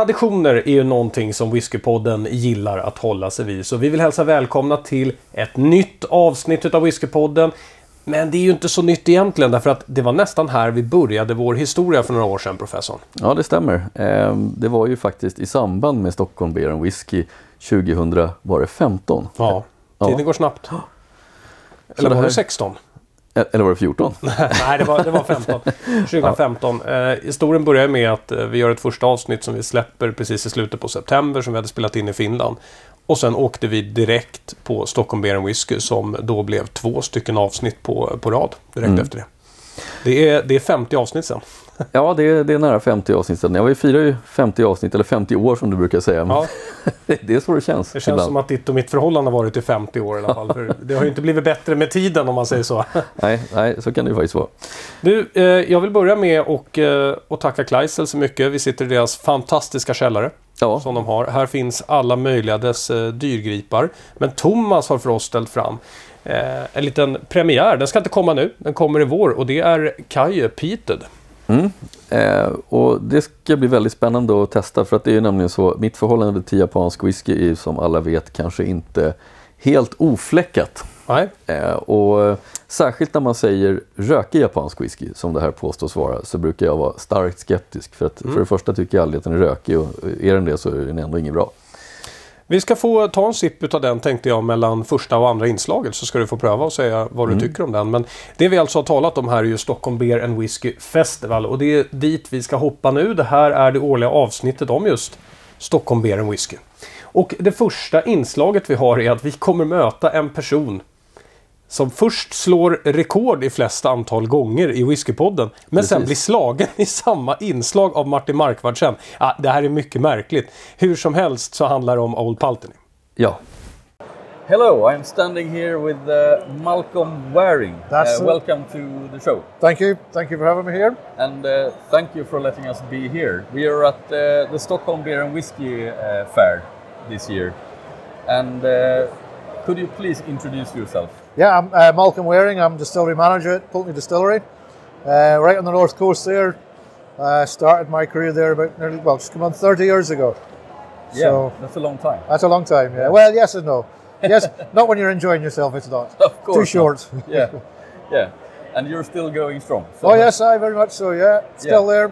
Ja, traditioner är ju någonting som Whiskypodden gillar att hålla sig vid. Så vi vill hälsa välkomna till ett nytt avsnitt av Whiskypodden. Men det är ju inte så nytt egentligen därför att det var nästan här vi började vår historia för några år sedan, professorn. Ja, det stämmer. Ehm, Det var ju faktiskt i samband med Stockholm Beer and Whisky 2015. Ja, Ja. tiden går snabbt. Eller var det 16? Eller var det 14? Nej, det var, det var 15. 2015. Eh, historien börjar med att eh, vi gör ett första avsnitt som vi släpper precis i slutet på september som vi hade spelat in i Finland. Och sen åkte vi direkt på Stockholm Beer Whisky som då blev två stycken avsnitt på, på rad direkt Mm. efter det. Det är, det är 50 avsnitt sen. Ja, det är, det är nära 50 avsnitt sedan. Jag firar ju 50 avsnitt, eller 50 år som du brukar säga. Ja, Det är så det känns. det känns ibland. som att ditt och mitt förhållande har varit i 50 år i alla fall. För det har ju inte blivit bättre med tiden om man säger så. Nej, nej, så kan det ju faktiskt vara. Du, eh, jag vill börja med och, eh, och tacka Kleisel så mycket. Vi sitter i deras fantastiska källare. Ja, som de har. Här finns alla möjliga dess eh, dyrgripar. Men Thomas har för oss ställt fram eh, en liten premiär. Den ska inte komma nu, den kommer i vår och det är Kaje Peated. Mm. eh, och det ska bli väldigt spännande att testa för att det är nämligen så, mitt förhållande till japansk whisky är som alla vet kanske inte helt ofläckat. Nej, Eh, och särskilt när man säger rökig japansk whisky, som det här påstås vara, så brukar jag vara starkt skeptisk. För att Mm. för det första tycker jag aldrig att den är rökig och är den det så är den ändå inget bra. Vi ska få ta en sipp utav den tänkte jag mellan första och andra inslaget så ska du få pröva och säga vad du Mm. tycker om den. Men det vi alltså har talat om här är ju Stockholm Beer and Whisky Festival och det är dit vi ska hoppa nu. Det här är det årliga avsnittet om just Stockholm Beer and Whisky. Och det första inslaget vi har är att vi kommer möta en person som först slår rekord i flest antal gånger i Whiskypodden, men sen Precis. blir slagen i samma inslag av Martin Markvardsen. Ja, det här är mycket märkligt. Hur som helst så handlar det om Old Palteny. Ja, Hello, I'm standing here with uh, Malcolm Waring. That's uh, welcome to the show, Thank you. Thank you for having me here. and uh, thank you for letting us be here. We are at uh, the Stockholm Beer and Whiskey uh, Fair this year, and uh, could you please introduce yourself? Yeah, I'm uh, Malcolm Waring. I'm distillery manager at Pulteney Distillery, uh, right on the north coast there. Uh, started my career there about nearly, well, just come on 30 years ago. Yeah, So that's a long time. that's a long time. Yeah. Well, yes and no. Yes, not when you're enjoying yourself. It's not. Of course, Too not. short. yeah, yeah, and you're still going strong. so Oh yes, I very much so. Yeah, still Yeah. there.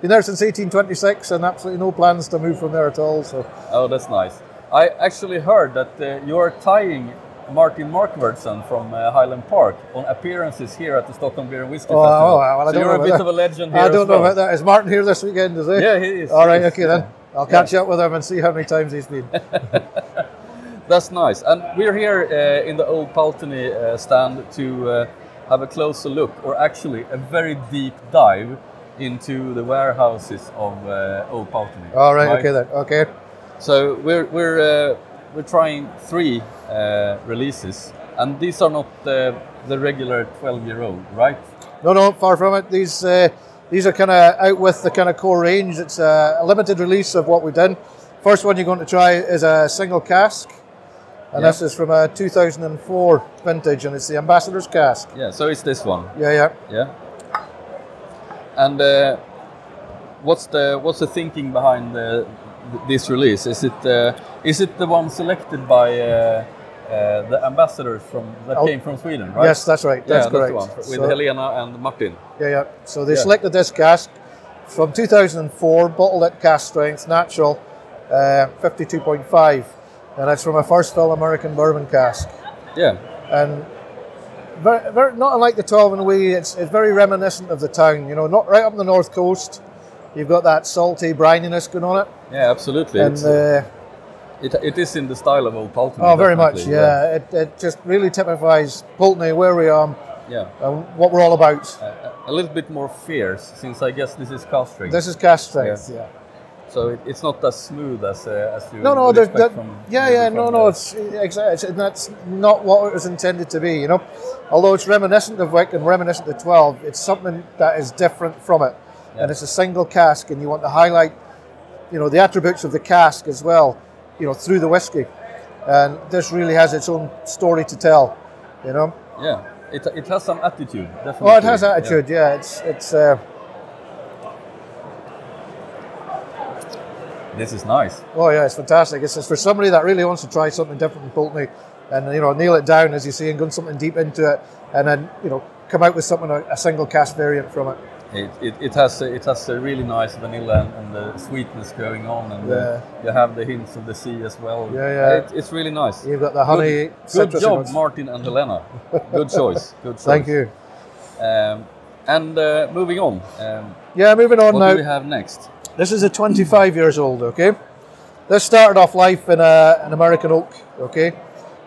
Been there since 1826, and absolutely no plans to move from there at all. So Oh, that's nice. I actually heard that uh, you are tying Martin Markvardsen from uh, Highland Park on appearances here at the Stockholm Beer and Whiskey Oh, Festival. oh, well, I so you're a bit that. of a legend here I don't know well. about that. Is Martin here this weekend? Is he? Yeah, he is. All right. is, Okay then. I'll catch up with him and see how many times he's been. That's nice. And we're here uh, in the Old Paltony uh, stand to uh, have a closer look, or actually a very deep dive into the warehouses of uh, Old Paltony. All right. Okay then. Okay. So we're we're uh, we're trying three uh, releases, and these are not the the regular 12-year-old, right? No, no, far from it. These uh, these are kind of out with the kind of core range. It's a, a limited release of what we've done. First one you're going to try is a single cask, and Yeah. this is from a 2004 vintage, and it's the Ambassador's cask. Yeah. So it's this one. Yeah, yeah. Yeah. And uh, what's the what's the thinking behind the, th- this release? Is it uh, is it the one selected by uh, uh, the ambassadors from that Oh. came from Sweden, right? Yes, that's right. yeah, That's correct. the one with So- Helena and Martin. Yeah, yeah. So they Yeah. selected this cask from 2004, bottled at cask strength, natural, uh, 52.5, and it's from a first fill American bourbon cask. Yeah. and very, very, not unlike the 12 and Wee, it's, it's very reminiscent of the town. You know, not right up the north coast. You've got that salty brininess going on it, Yeah, absolutely. and It's, uh, it, it is in the style of Old Paltony. oh, very much. definitely, Yeah, It, it just really typifies Pulteney, where we are, Yeah. and what we're all about. Uh, a little bit more fierce, since I guess this is cast strength. This is cast strength. Yeah. so it, it's not as smooth as uh, as you No, no, that, from. yeah, yeah, no, no, it's exactly that's not what it was intended to be. You know, although it's reminiscent of Wick and reminiscent of 12, it's something that is different from it, and it's a single cask, and you want to highlight, you know, the attributes of the cask as well, you know, through the whiskey, and this really has its own story to tell. You know, Yeah, it, it has some attitude. Definitely. oh, it has Yeah. attitude. Yeah, it's it's. Uh, this is nice. Oh yeah, it's fantastic. It's, it's for somebody that really wants to try something different in Pulteney, and you know nail it down as you say, and go something deep into it, and then you know come out with something a, a single cast variant from it. It, it, it has a, it has a really nice vanilla and, and the sweetness going on, and Yeah. you have the hints of the sea as well. Yeah, yeah. It, it's really nice. You've got the honey. Good, good job. Martin and Helena. Good choice. Good choice. Thank you. Um, and uh, moving on, um, Yeah, moving on what now. do we have next? This is a 25 years old, okay? This started off life in a, an American oak, okay?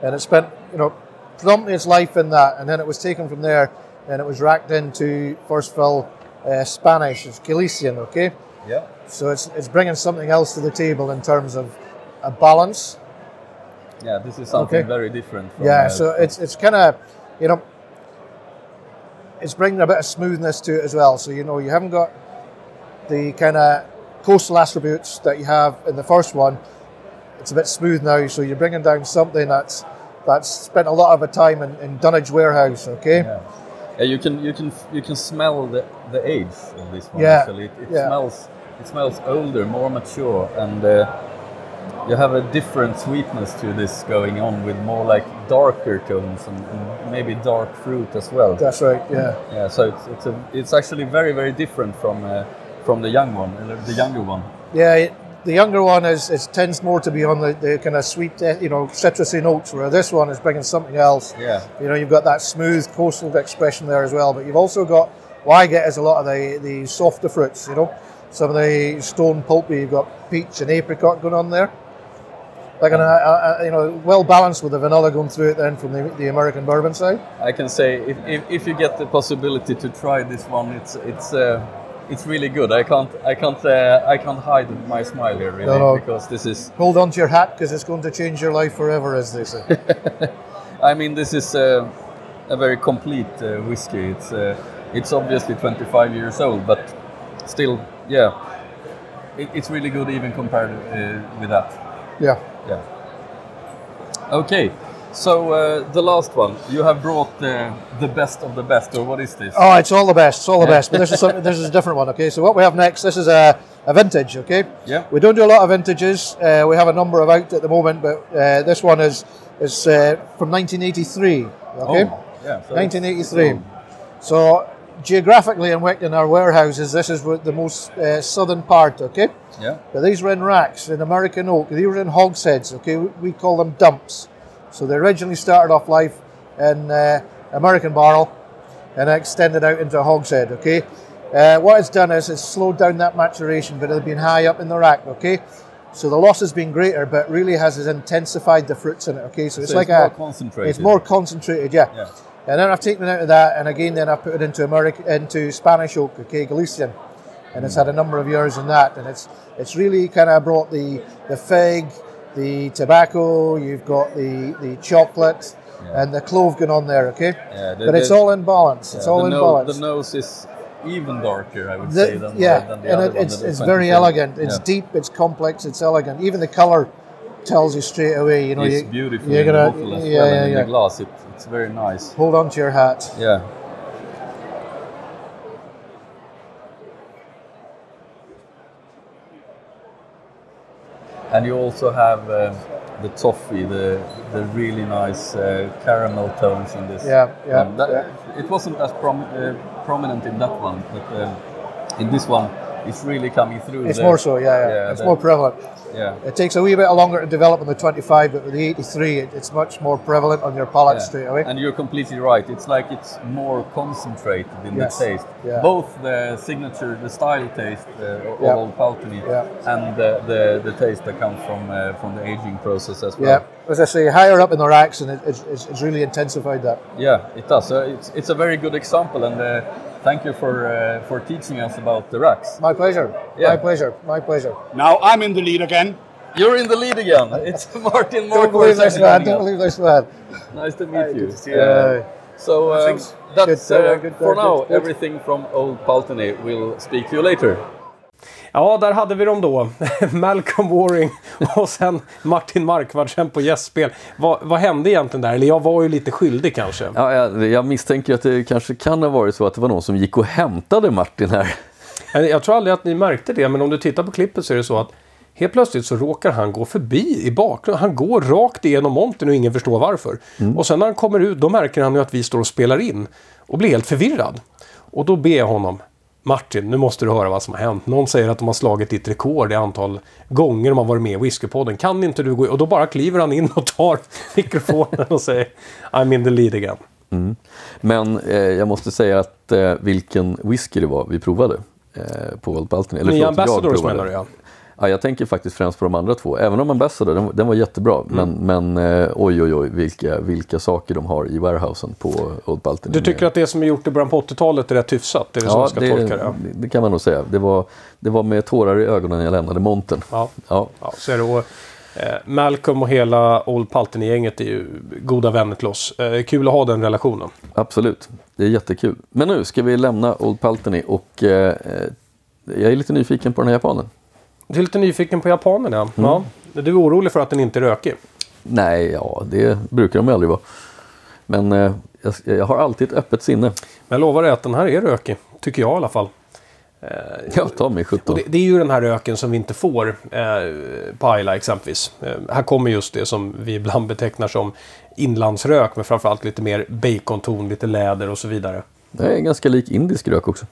And it spent, you know, predominantly its life in that, and then it was taken from there and it was racked into first fill uh, Spanish, it's Galician, okay? Yeah. So it's, it's bringing something else to the table in terms of a balance. Yeah, this is something Okay. very different. From, Yeah, uh, so it's it's kind of, you know, it's bringing a bit of smoothness to it as well. So you know, you haven't got the kind of coastal attributes that you have in the first one. It's a bit smooth now, so you're bringing down something that's that's spent a lot of a time in, in Dunnage warehouse. Okay, Yeah. Yeah, you can you can you can smell the, the age of this one. Yeah, Actually, it, it yeah. smells it smells older, more mature, and uh, you have a different sweetness to this going on with more like darker tones and, and maybe dark fruit as well. that's right. Yeah, Yeah, so it's it's a, it's actually very very different from uh, from the young one, uh, the younger one. yeah. it- the younger one is, is tends more to be on the, the kind of sweet, eh, you know, citrusy notes, where this one is bringing something else. Yeah. You know, you've got that smooth coastal expression there as well, but you've also got what I get is a lot of the, the softer fruits, you know, some of the stone pulpy, you've got peach and apricot going on there. Like, an, uh, uh, you know, well balanced with the vanilla going through it then from the, the American bourbon side. I can say if, if, if you get the possibility to try this one, it's it's uh, it's really good. I can't I can't uh, I can't hide my smile here really No, no. because this is Hold on to your hat because it's going to change your life forever, as they say. I mean this is uh, a very complete uh, whiskey. It's uh, it's obviously 25 years old, but still yeah, it, it's really good even compared uh, with that. yeah. Yeah. Okay. So uh, the last one, you have brought uh, the best of the best, or what is this? Oh, it's all the best. It's all the best. But this is something, this is a different one. Okay, so what we have next, this is a, a vintage. Okay. Yeah. We don't do a lot of vintages. Uh, we have a number of out at the moment, but uh, this one is is uh, from 1983. Okay. Oh, yeah. so 1983. old. So geographically in Wickton, our warehouses, this is the most uh, southern part. Okay. Yeah. But these were in racks in American oak. These were in hogsheads. Okay, we, we call them dumps. So they originally started off life in uh, American barrel and extended out into a hogshead. Okay, uh, what it's done is it's slowed down that maturation, but it's been high up in the rack. Okay, so the loss has been greater, but really has intensified the fruits in it. Okay, so it's So like it's a more concentrated. It's more concentrated, yeah. Yeah. And then I've taken it out of that, and again, then I've put it into American, into Spanish oak, okay, Galician, and it's had a number of years in that, and it's it's really kind of brought the the fig, the tobacco, you've got the the chocolate, Yeah. and the clove going on there, okay. Yeah, the- but it's all in balance. It's all the in no- balance. The nose is even darker, I would The- say, than, yeah, than the and other it, one, it's it's very 24. elegant. It's deep. It's complex. It's elegant. Even the color tells you straight away. You know, It's you, beautiful You're in gonna, the bottle as yeah, well, yeah, yeah. the glass. It, it's very nice. Hold on to your hat. Yeah. And you also have um, the toffee, the the really nice uh, caramel tones in this. Yeah, yeah, one. That- It wasn't as prom- uh, prominent in that one, but um, in this one, it's really coming through. It's more so, yeah, yeah. it's the- more prevalent. Yeah. It takes a wee bit longer to develop on the 25, but with the 83, it, it's much more prevalent on your palate Yeah. straight away. And you're completely right. It's like it's more concentrated in Yes. the taste. Yeah. Both the signature, the style taste uh, of Yeah. Old Yeah. and the, the, the taste that comes from uh, from the aging process as well. yeah, as I say, higher up in the racks, and it, it's, it's, it's really intensified that. Yeah, it does. Uh, it's, it's a very good example, and uh, thank you for uh, for teaching us about the racks. My pleasure. Yeah. My pleasure. My pleasure. Now I'm in the lead again. You're in the lead again. It's Martin Don't believe Morgård. this man. Don't believe this man. Nice to meet you. to you. Uh, so um, that's Good, uh, uh, good, for now good, good. everything from Old Pulteney. We'll speak to you later. Ja, där hade vi dem då. Malcolm Waring och sen Martin Markvardsen på gästspel. Vad, vad hände egentligen där? Eller jag var ju lite skyldig kanske. Ja, jag, jag misstänker att det kanske kan ha varit så att det var någon som gick och hämtade Martin här. Jag tror aldrig att ni märkte det, men om du tittar på klippet så är det så att Helt plötsligt så råkar han gå förbi i bakgrunden. Han går rakt igenom montern och ingen förstår varför. Och sen när han kommer ut då märker han ju att vi står och spelar in. Och blir helt förvirrad. Och då ber jag honom. Martin, nu måste du höra vad som har hänt. Någon säger att de har slagit ditt rekord i antal gånger de har varit med i Whiskypodden. Kan inte du gå in? Och då bara kliver han in och tar mikrofonen och säger I'm in the lead again. Men eh, jag måste säga att eh, vilken whisky det var vi provade eh, på Baltony. Eller förlåt, jag Ambassadors provade. menar du ja. Ja, jag tänker faktiskt främst på de andra två. Även om Ambassador, den, den var jättebra. Mm. Men, men eh, oj oj oj vilka, vilka saker de har i warehousen på Old Baltony. Du tycker att det som är gjort i början på 80-talet är rätt hyfsat? Är det man ska det, tolka det? Ja. det? Det kan man nog säga. Det var, det var med tårar i ögonen jag lämnade montern. Ja. Ja, Ja, så är det. Och, eh, Malcolm och hela Old Palten-gänget är ju goda vänner till oss. Eh, kul att ha den relationen. absolut. Det är jättekul. Men nu ska vi lämna Old Paltony och eh, jag är lite nyfiken på den här japanen. Du är lite nyfiken på japanerna. Mm. Ja. Du är orolig för att den inte är rökig. Nej, ja det brukar de ju aldrig vara. Men eh, jag, jag har alltid ett öppet sinne. Men jag lovar dig att den här är rökig. Tycker jag i alla fall. Jag tar mig 17. Och det, det är ju den här röken som vi inte får eh, på Ayla exempelvis. Eh, här kommer just det som vi ibland betecknar som inlandsrök. Men framförallt lite mer baconton, lite läder och så vidare. Det är ganska lik indisk rök också.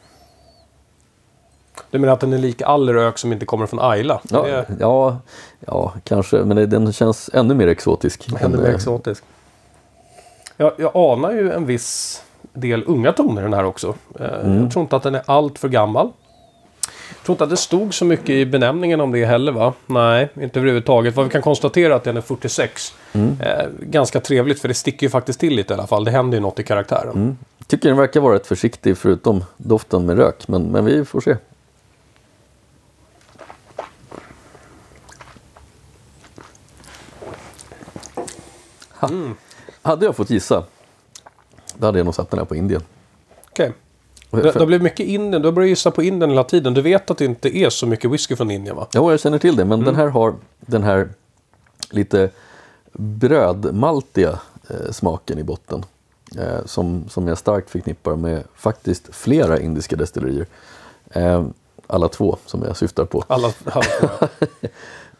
Du menar att den är lik all rök som inte kommer från Ayla? Ja, är ja, ja kanske. Men den känns ännu mer exotisk. ännu än, mer eh, exotisk. Jag, jag anar ju en viss del unga toner i den här också. Eh, Jag tror inte att den är allt för gammal. Jag tror inte att det stod så mycket i benämningen om det heller va? Nej, inte överhuvudtaget. Vad vi kan konstatera är att den är 46. Eh, ganska trevligt för det sticker ju faktiskt till lite i alla fall. Det händer ju något i karaktären. Tycker den verkar vara rätt försiktig förutom doften med rök. Men, men vi får se. Ha. Hade jag fått gissa, då hade jag nog satt den här på Indien. Okej. Det, det har blivit mycket Indien. Du har börjat gissa på Indien hela tiden. Du vet att det inte är så mycket whisky från Indien va? Jo, jag känner till det, men Mm. den här har den här lite brödmaltiga eh, smaken i botten. Eh, som, som jag starkt förknippar med faktiskt flera indiska destillerier. Eh, alla två som jag syftar på. Alla, alla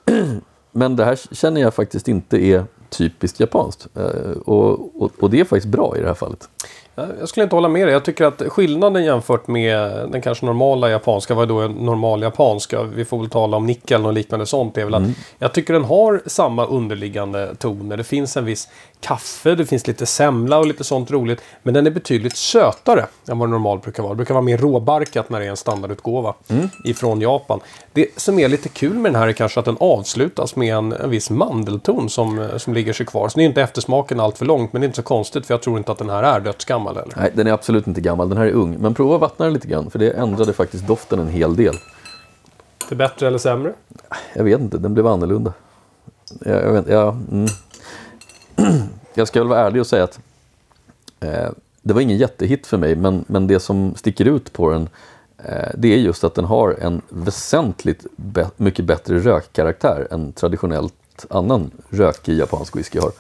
Men det här känner jag faktiskt inte är typiskt japanskt. Eh, och, och, och det är faktiskt bra i det här fallet. Ja, Jag skulle inte hålla med dig. Jag tycker att skillnaden jämfört med den kanske normala japanska, vad är då en normal japanska? Vi får väl tala om nickel och liknande sånt. Är väl att jag tycker den har samma underliggande toner. Det finns en viss kaffe, det finns lite semla och lite sånt roligt. Men den är betydligt sötare än vad normalt brukar vara. Det brukar vara mer råbarkat när det är en standardutgåva ifrån Japan. Det som är lite kul med den här är kanske att den avslutas med en, en viss mandelton som, som ligger sig kvar. Så det är inte eftersmaken allt för långt, men det är inte så konstigt för jag tror inte att den här är dödsgammal heller. Nej, den är absolut inte gammal. Den här är ung. Men prova att vattna den lite grann, för det ändrade faktiskt doften en hel del. Det bättre eller sämre? Jag vet inte, den blev annorlunda. Jag, jag, vet, jag, mm. jag ska väl vara ärlig och säga att eh, det var ingen jättehit för mig, men, men det som sticker ut på den eh, det är just att den har en väsentligt be- mycket bättre rökkaraktär än traditionellt annan rökig japansk whisky har.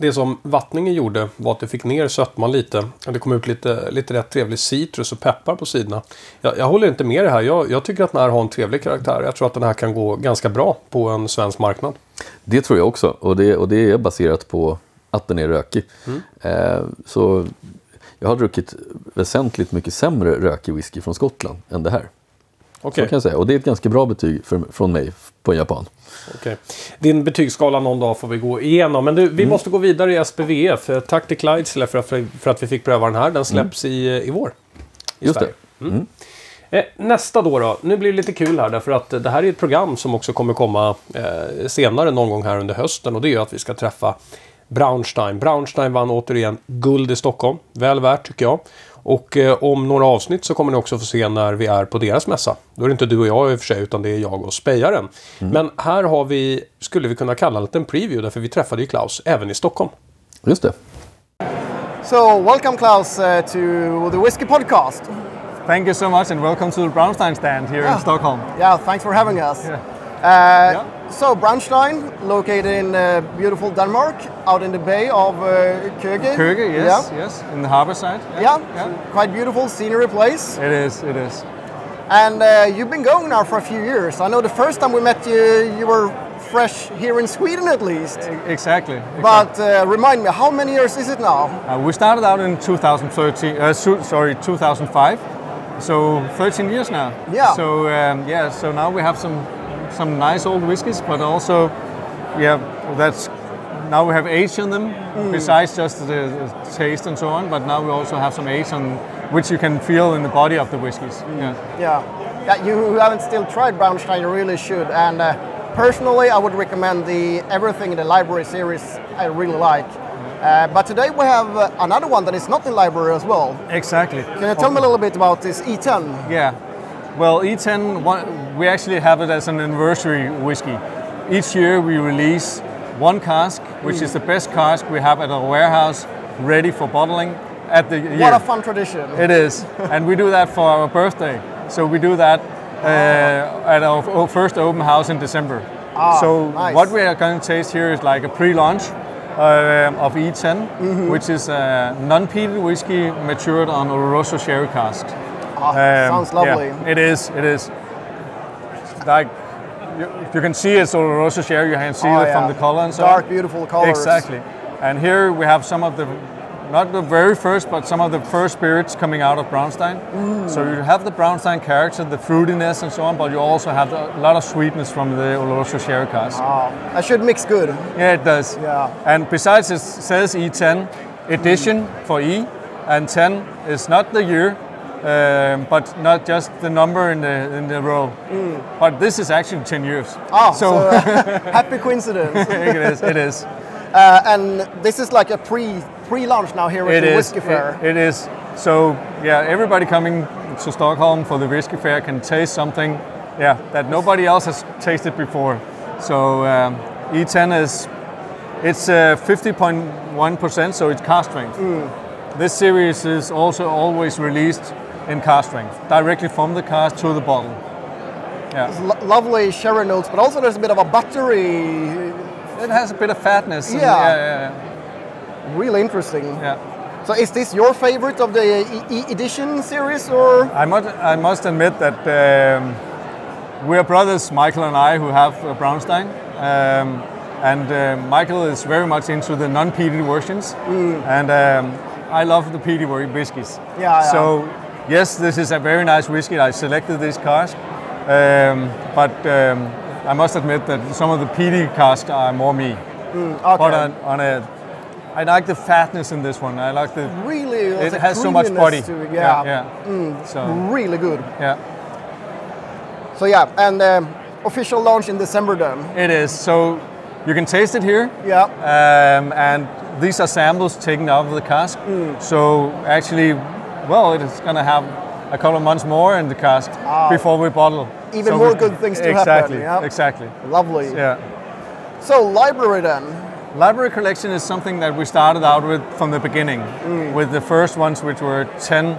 Det som vattningen gjorde var att det fick ner sötman lite. Det kom ut lite, lite rätt trevlig citrus och peppar på sidorna. Jag, jag håller inte med det här. Jag, jag tycker att den här har en trevlig karaktär. Jag tror att den här kan gå ganska bra på en svensk marknad. Det tror jag också och det, och det är baserat på att den är rökig. Eh, så jag har druckit väsentligt mycket sämre rökig whisky från Skottland än det här. Okej. Så kan jag säga. Och det är ett ganska bra betyg för, från mig på japan. okej. Din betygsskala någon dag får vi gå igenom. Men du, vi måste gå vidare i SPVF. Tack till Clydesdale för att, för att vi fick pröva den här. Den släpps i, i vår. i Just Sverige. det. Eh, nästa då, då. Nu blir det lite kul här därför att det här är ett program som också kommer komma eh, senare någon gång här under hösten och det är ju att vi ska träffa Braunstein. Braunstein vann återigen guld i Stockholm. Väl värt tycker jag. Och eh, om några avsnitt så kommer ni också få se när vi är på deras mässa. Då är det inte du och jag i och för sig utan det är jag och spejaren. Men här har vi, skulle vi kunna kalla det en preview därför vi träffade ju Klaus även i Stockholm. Just det. So, welcome, Klaus, uh, to the Whiskey Podcast. Thank you so much and welcome to the Brownstein stand here Yeah. in Stockholm. Yeah, thanks for having us. Yeah. Uh, So, Braunstein, located in uh, beautiful Denmark, out in the bay of uh, Køge. Køge, yes, Yeah. yes, in the harbor side. Yeah. yeah. quite beautiful scenery place. It is, it is. And uh, you've been going now for a few years. I know the first time we met you, you were fresh here in Sweden at least. Exactly. But uh, remind me, how many years is it now? Uh, we started out in 2013. Uh, sorry, 2005. So 13 years now. Yeah. So um, yeah. So now we have some some nice old whiskies, but also yeah, that's now we have age in them besides just the, the taste and so on. But now we also have some age on which you can feel in the body of the whiskies. Yeah. Yeah. Yeah, you who haven't still tried Braunstein, you really should. And uh, personally, I would recommend the Everything in the Library series. I really like. Uh, but today we have uh, another one that is not in library as well. Exactly. Can you tell me a little bit about this E E10? Yeah. Well, E10, one, we actually have it as an anniversary whiskey. Each year we release one cask, which is the best cask we have at our warehouse, ready for bottling at the year. What a fun tradition. It is, and we do that for our birthday. So we do that uh, at our first open house in December. Ah, so nice. what we are going to taste here is like a pre-launch uh, of E10, Mm-hmm. which is a non-peated whiskey matured on Oloroso sherry cask. Ah, Um, sounds lovely. Yeah, it is. It is. Like you, you can see it's Oloroso sherry. You can see Oh, it from the color and so Dark, on. beautiful colors. Exactly. And here we have some of the, not the very first, but some of the first spirits coming out of Brownstein. Mm. So you have the Brownstein character, the fruitiness and so on, but you also have a lot of sweetness from the Oloroso sherry cask. Ah, that should mix good. Yeah, it does. Yeah. And besides, it says E10 edition for E, and 10 is not the year, um, but not just the number in the in the row. But this is actually 10 years. Ah, so, so, uh, happy coincidence. it is. It is. Uh, and this is like a pre pre launch now here at the is. Whiskey Fair. It, it is. So yeah, everybody coming to Stockholm for the whiskey fair can taste something, yeah, that nobody else has tasted before. So um, E10 is it's uh, 50.1%, so it's cask strength. This series is also always released in car strength, directly from the car to the bottle. Yeah, Lo- lovely sherry notes, but also there's a bit of a buttery. it has a bit of fatness. and- Yeah. yeah, Really interesting. yeah, yeah. So is this your favorite of the e- e- edition series, or I must, I must admit that um, we're brothers, Michael and I, who have uh, Brownstein. Um, and uh, Michael is very much into the non-peated versions, and um, I love the peated whi- whiskies. Yeah, yeah. So yes, this is a very nice whiskey. I selected this cask, um, but um, I must admit that some of the peaty casks are more me. okay. But on, on a, I like the fatness in this one. I like the. really? It has so much body. it, Yeah, yeah. So really good. yeah. So yeah, and um, official launch in December then. It is. So you can taste it here. Yeah. Um, and these are samples taken out of the cask. Mm. So actually, well, it is going to have a couple of months more in the cask before we bottle. Ah. Even So more good things to happen, exactly, yeah. Exactly. Lovely. Yeah. So library then. Library collection is something that we started out with from the beginning, Mm. with the first ones, which were 10,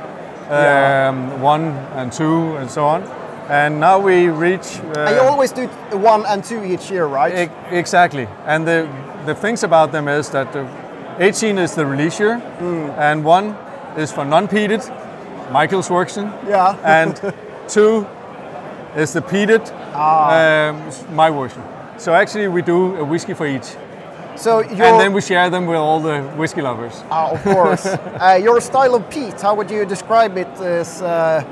um, 1 and 2, and so on. And now we reach. Uh, and you always do one and two each year, right? E- exactly. And the, the things about them is that the 18 is the release year, and one is for non-peated, Michael's works in, yeah. and two is the peated, um, my version. So actually, we do a whiskey for each, so and then we share them with all the whiskey lovers. Ah, of course. uh, your style of peat, how would you describe it? As uh,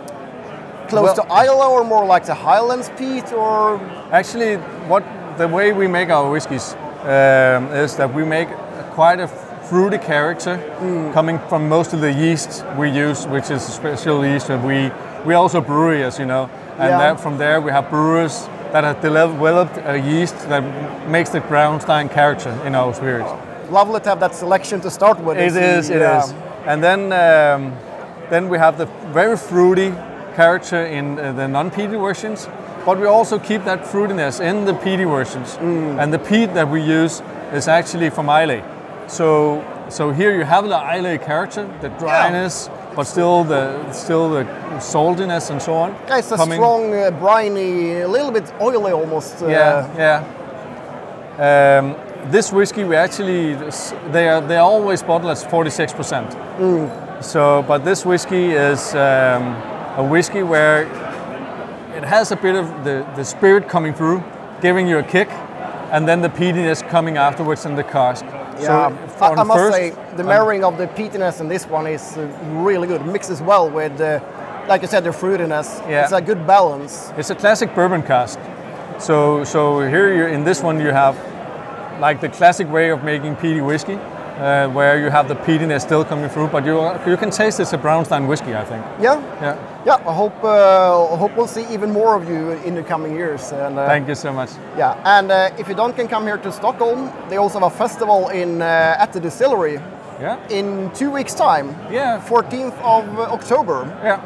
close Well- to Isla or more like the Highlands peat, or Actually, what the way we make our whiskies um, is that we make quite a fruity character coming from most of the yeast we use, which is a special yeast that we we also brewery, as you know, and Yeah. that, from there we have brewers that have developed a yeast that makes the Brownstein character in our spirits. lovely to have that selection to start with. It is, It's, it is, yeah. and then um, then we have the very fruity character in uh, the non-peaty versions, but we also keep that fruitiness in the peaty versions. Mm. And the peat that we use is actually from Islay. So so here you have the Islay character, the dryness, but still the still the saltiness and so on. Yeah, it's a coming- strong, uh, briny, a little bit oily almost. Uh, yeah, yeah. Um, this whiskey, we actually they are they are always bottled as forty six percent. So, but this whiskey is um, a whiskey where it has a bit of the, the spirit coming through, giving you a kick, and then the peatiness coming afterwards in the cask. Yeah, for I, I must say the marrying of the peatiness in this one is uh, really good. Mixes well with, uh, like I said, the fruitiness. Yeah. It's a good balance. It's a classic bourbon cask. So, so here in this one you have like the classic way of making peaty whiskey, uh, where you have the peatiness still coming through, but you you can taste it's a Brownstein whiskey, I think. Yeah, Yeah. yeah. I hope uh, I hope we'll see even more of you in the coming years. And uh, Thank you so much. yeah, and uh, if you don't can come here to Stockholm, they also have a festival in uh, at the distillery Yeah. in two weeks' time. Yeah. 14th of October. Yeah.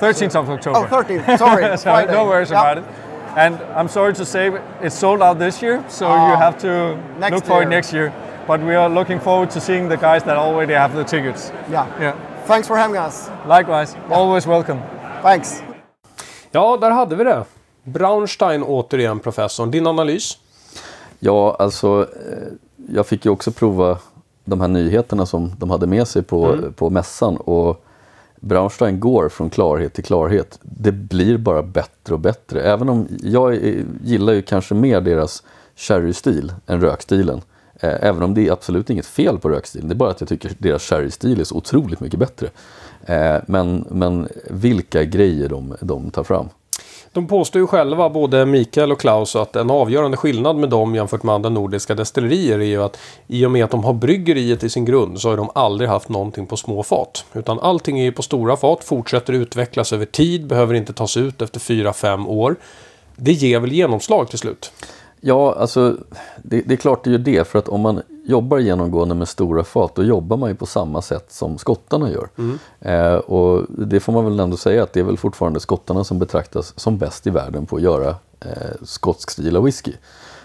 13th of October. Oh, 13th. Sorry, so Friday. no worries Yeah. about it. And I'm sorry to say it's sold out this year, so Ah, you have to next look for it next year. But we are looking forward to seeing the guys that already have the tickets. Yeah. Yeah. Thanks for having us. Likewise, always welcome. Thanks. Ja, där hade vi det. Braunstein återigen, professorn. Din analys? Ja, alltså eh, jag fick ju också prova de här nyheterna som de hade med sig på, på mässan och Braunstein går från klarhet till klarhet. Det blir bara bättre och bättre. Även om jag är- gillar ju kanske mer deras sherry-stil än rökstilen. Eh, Även om det är absolut inget fel på rökstilen. Det är bara att jag tycker deras sherrystil är så otroligt mycket bättre. Eh, Men, men vilka grejer de, de tar fram. De påstår ju själva, både Mikael och Klaus, att en avgörande skillnad med dem jämfört med andra nordiska destillerier är ju att i och med att de har bryggeriet i sin grund så har de aldrig haft någonting på små fat. Utan allting är ju på stora fat, fortsätter utvecklas över tid, behöver inte tas ut efter 4-5 år. Det ger väl genomslag till slut? Ja, alltså det, det är klart det gör det. För att om man jobbar genomgående med stora fat, då jobbar man ju på samma sätt som skottarna gör. Eh, och det får man väl ändå säga att det är väl fortfarande skottarna som betraktas som bäst i världen på att göra eh, skotsk stil av whisky.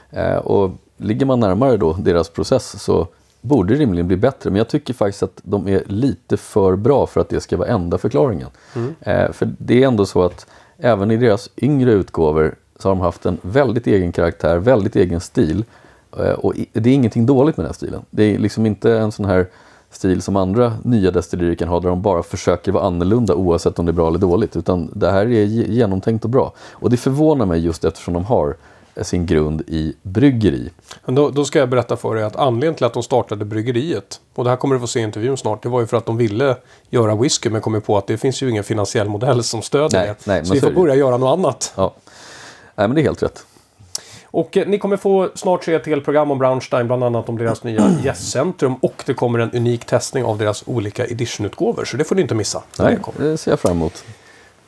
Eh, och ligger man närmare då deras process så borde det rimligen bli bättre. Men jag tycker faktiskt att de är lite för bra för att det ska vara enda förklaringen. Eh, för det är ändå så att även i deras yngre utgåvor så har de haft en väldigt egen karaktär, väldigt egen stil. Eh, Och det är ingenting dåligt med den här stilen. Det är liksom inte en sån här stil som andra nya destillerier kan ha där de bara försöker vara annorlunda oavsett om det är bra eller dåligt. Utan det här är ge- genomtänkt och bra. Och det förvånar mig just eftersom de har sin grund i bryggeri. Men då, då ska jag berätta för dig att anledningen till att de startade bryggeriet, och det här kommer du få se i intervjun snart, det var ju för att de ville göra whisky men kom på att det finns ju ingen finansiell modell som stödjer Nej, det. nej, så vi får börja göra något annat. Ja. Nej men det är helt rätt. Och eh, ni kommer få snart se ett helt program om Braunstein, bland annat om deras nya gästcentrum och det kommer en unik testning av deras olika editionutgåvor, så det får ni inte missa. Nej, det det ser jag fram emot.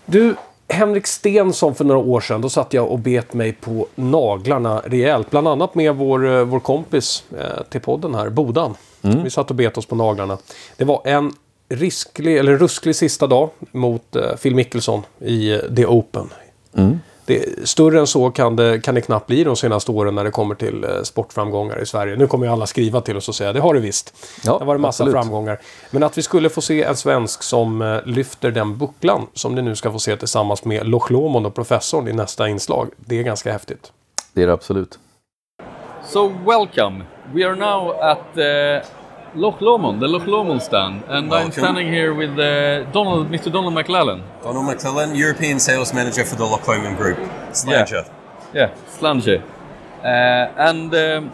Du, Henrik Stensson för några år sedan, då satt jag och bet mig på naglarna rejält. Bland annat med vår, eh, vår kompis eh, till podden här, Bodan. Vi satt och bet oss på naglarna. Det var en risklig, eller rusklig sista dag mot eh, Phil Mickelson i eh, The Open. Det, större än så kan det, kan det knappt bli de senaste åren när det kommer till eh, sportframgångar i Sverige. Nu kommer ju alla skriva till oss och säga det har det visst. Ja, det var en massa absolut. framgångar. Men att vi skulle få se en svensk som eh, lyfter den bucklan som ni nu ska få se tillsammans med Loch Lomond och professorn i nästa inslag. Det är ganska häftigt. Det är det absolut. So welcome. We are now at uh, Loch Lomond, the Loch Lomond stand, and I'm standing here with uh, Donald, Mr. Donald McLellan. Donald McClellan, European Sales Manager for the Loch Lomond Group. Slanger. Yeah, Slange. Uh, and um,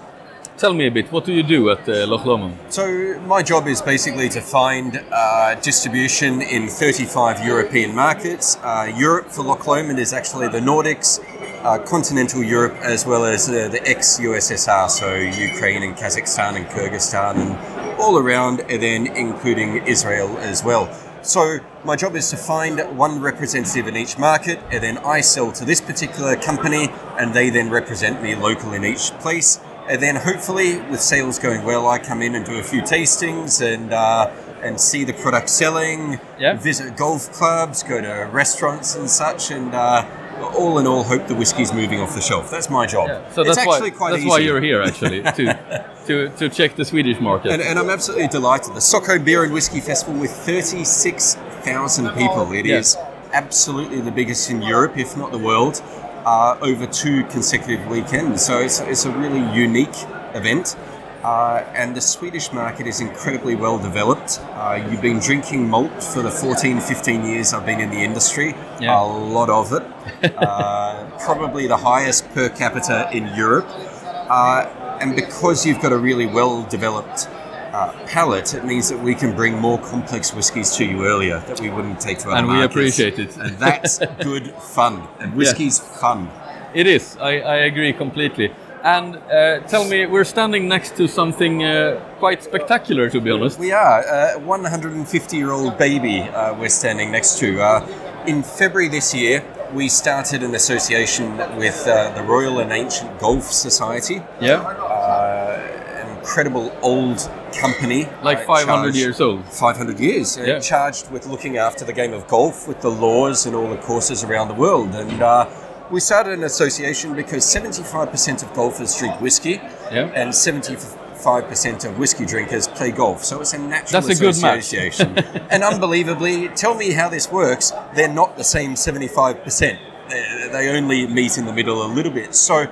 tell me a bit, what do you do at uh, Loch Lomond? So, my job is basically to find uh, distribution in 35 European markets. Uh, Europe for Loch Lomond is actually the Nordics, uh, continental Europe, as well as uh, the ex USSR, so Ukraine and Kazakhstan and Kyrgyzstan and all around, and then including Israel as well. So, my job is to find one representative in each market, and then I sell to this particular company, and they then represent me local in each place. And then hopefully, with sales going well, I come in and do a few tastings and uh, and see the product selling. Yeah. Visit golf clubs, go to restaurants and such, and uh, all in all, hope the whiskey's moving off the shelf. That's my job. So it's that's why actually quite that's easy. why you're here actually to to to check the Swedish market. And, and I'm absolutely delighted. The Socko Beer and Whiskey Festival with 36,000 people. It is Yeah. absolutely the biggest in Europe, if not the world, uh, over two consecutive weekends. So it's, it's a really unique event. Uh, and the Swedish market is incredibly well developed. Uh, you've been drinking malt for the 14, 15 years I've been in the industry. Yeah. A lot of it. uh, probably the highest per capita in Europe. Uh, and because you've got a really well developed uh, palate, it means that we can bring more complex whiskies to you earlier that we wouldn't take to other And we appreciate it. And that's good fun. And whiskey's fun. It is. I, I agree completely. And uh, tell me, we're standing next to something uh, quite spectacular, to be honest. We are a 150 year old baby uh, we're standing next to. Uh, in February this year, we started an association with uh, the Royal and Ancient Golf Society, Yeah, uh, an incredible old company. like uh, 500 charged- years old. 500 years, uh, Yeah. charged with looking after the game of golf with the laws and all the courses around the world. And uh, we started an association because 75% of golfers drink whiskey Yeah. and 75% of whiskey drinkers play golf. So it's a natural That's a good match. association. and unbelievably, tell me how this works, they're not the same 75%. They- They only meet in the middle a little bit. So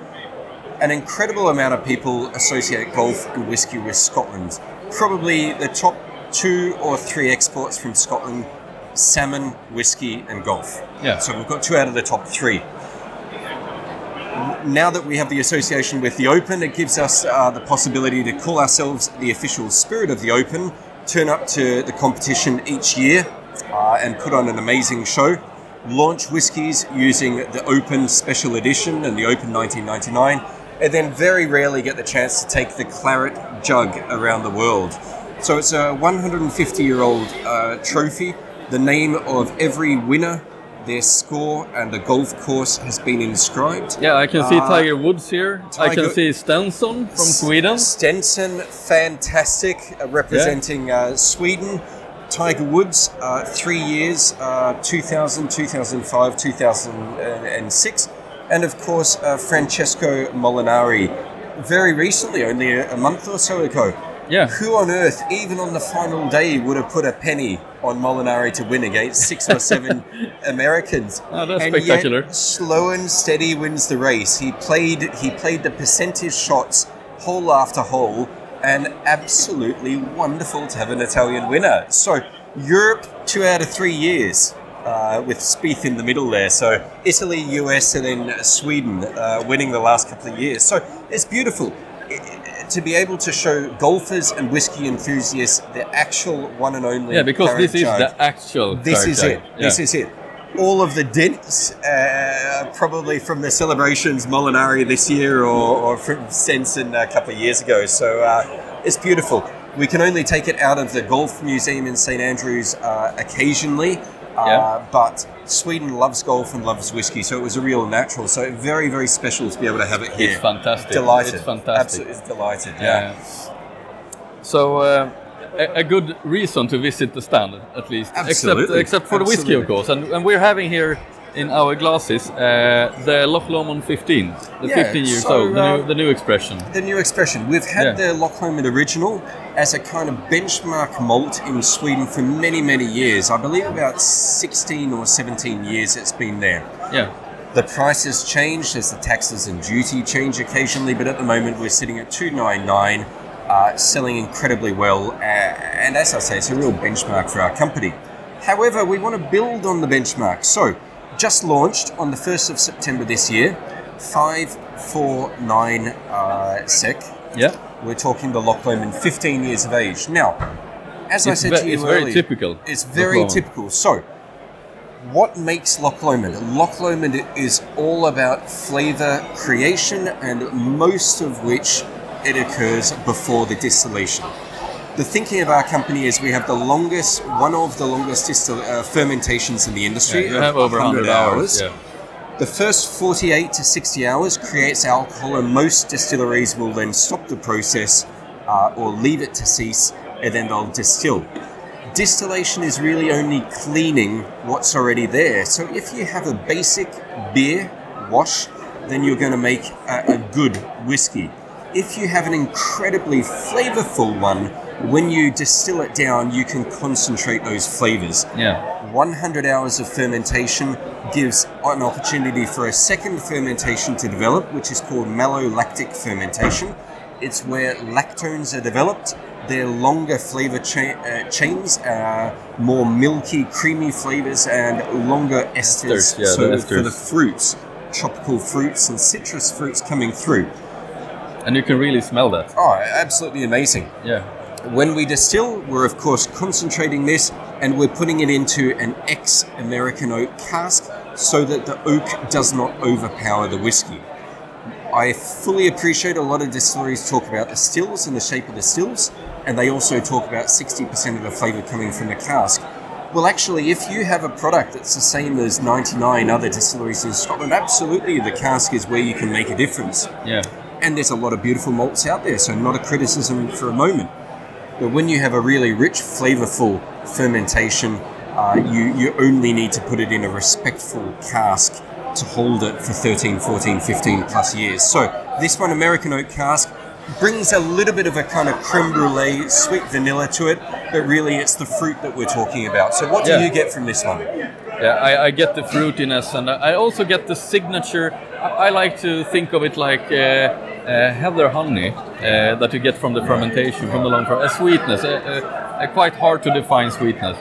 an incredible amount of people associate golf and whiskey with Scotland. Probably the top two or three exports from Scotland salmon, whiskey, and golf. Yeah. So we've got two out of the top three. Now that we have the association with the Open, it gives us uh, the possibility to call ourselves the official spirit of the Open, turn up to the competition each year, uh, and put on an amazing show. Launch whiskies using the Open Special Edition and the Open 1999, and then very rarely get the chance to take the claret jug around the world. So it's a 150 year old uh, trophy. The name of every winner, their score, and the golf course has been inscribed. Yeah, I can see Uh, Tiger Woods here. I can see Stenson from Sweden. Stenson, fantastic, uh, representing uh, Sweden. Tiger Woods, uh, three years, uh, 2000, 2005, 2006. And of course, uh, Francesco Molinari, very recently, only a, a month or so ago. Yeah. Who on earth, even on the final day, would have put a penny on Molinari to win against six or seven Americans? Oh, that's and spectacular. Yet, slow and steady wins the race. He played. He played the percentage shots hole after hole, and absolutely wonderful to have an Italian winner. So Europe, two out of three years. Uh, with Spieth in the middle there, so Italy, US, and then Sweden uh, winning the last couple of years. So it's beautiful to be able to show golfers and whiskey enthusiasts the actual one and only. Yeah, because this is jug. the actual. This is jug. it. This is it. All of the dents, uh, probably from the celebrations Molinari this year or, or from Stenson a couple of years ago. So uh, it's beautiful. We can only take it out of the Golf Museum in St Andrews uh, occasionally. Uh, Yeah. But Sweden loves golf and loves whiskey, so it was a real natural. So very, very special to be able to have it here. It's fantastic. Delighted. It's fantastic. Absolutely delighted. Yeah. Yeah. So uh, a, a good reason to visit the stand, at least. Absolutely. Except, except for the whiskey, of course. And, and we're having here in our glasses uh, the Loch Lomond 15, the Yeah, 15 years so, old, the, uh, new, the new expression. the new expression. We've had Yeah. the Loch Lomond Original as a kind of benchmark malt in Sweden for many, many years. I believe about 16 or 17 years it's been there. Yeah. The price has changed as the taxes and duty change occasionally, but at the moment we're sitting at 299, uh, selling incredibly well. Uh, and as I say, it's a real benchmark for our company. However, we want to build on the benchmark. So, just launched on the 1st of September this year, 549 uh, SEK. Yeah. We're talking the Loch Lomond, 15 years of age. Now, as I said ve- to you it's very earlier, typical, It's very typical. So, what makes Loch Lomond? Loch Lomond is all about flavour creation, and most of which it occurs before the distillation. The thinking of our company is we have the longest, one of the longest distil- uh, fermentations in the industry. Yeah, you have over 100 hours. Yeah. The first 48 to 60 hours creates alcohol, and most distilleries will then stop the process uh, or leave it to cease, and then they'll distill. Distillation is really only cleaning what's already there. So if you have a basic beer wash, then you're going to make a, a good whiskey. If you have an incredibly flavorful one, when you distill it down, you can concentrate those flavors. Yeah. 100 hours of fermentation gives an opportunity for a second fermentation to develop, which is called malolactic fermentation. It's where lactones are developed. They're longer flavor cha- uh, chains, uh, more milky, creamy flavors, and longer esters. Esters, yeah, so the for the fruits, tropical fruits and citrus fruits coming through. And you can really smell that. Oh, absolutely amazing. Yeah. When we distill, we're of course concentrating this and we're putting it into an ex American oak cask so that the oak does not overpower the whiskey. I fully appreciate a lot of distilleries talk about the stills and the shape of the stills, and they also talk about 60% of the flavour coming from the cask. Well, actually, if you have a product that's the same as 99 other distilleries in Scotland, absolutely the cask is where you can make a difference Yeah. and there's a lot of beautiful malts out there, so not a criticism for a moment. But when you have a really rich, flavorful fermentation, uh, you, you only need to put it in a respectful cask to hold it for 13, 14, 15 plus years. So this one, American oak cask, brings a little bit of a kind of creme brulee, sweet vanilla to it, but really it's the fruit that we're talking about. So what do Yeah. you get from this one? Yeah, I, I get the fruitiness, and I also get the signature. I, I like to think of it like uh, uh, heather honey uh, that you get from the fermentation, from the long ferment. A sweetness, a, a, a quite hard to define sweetness.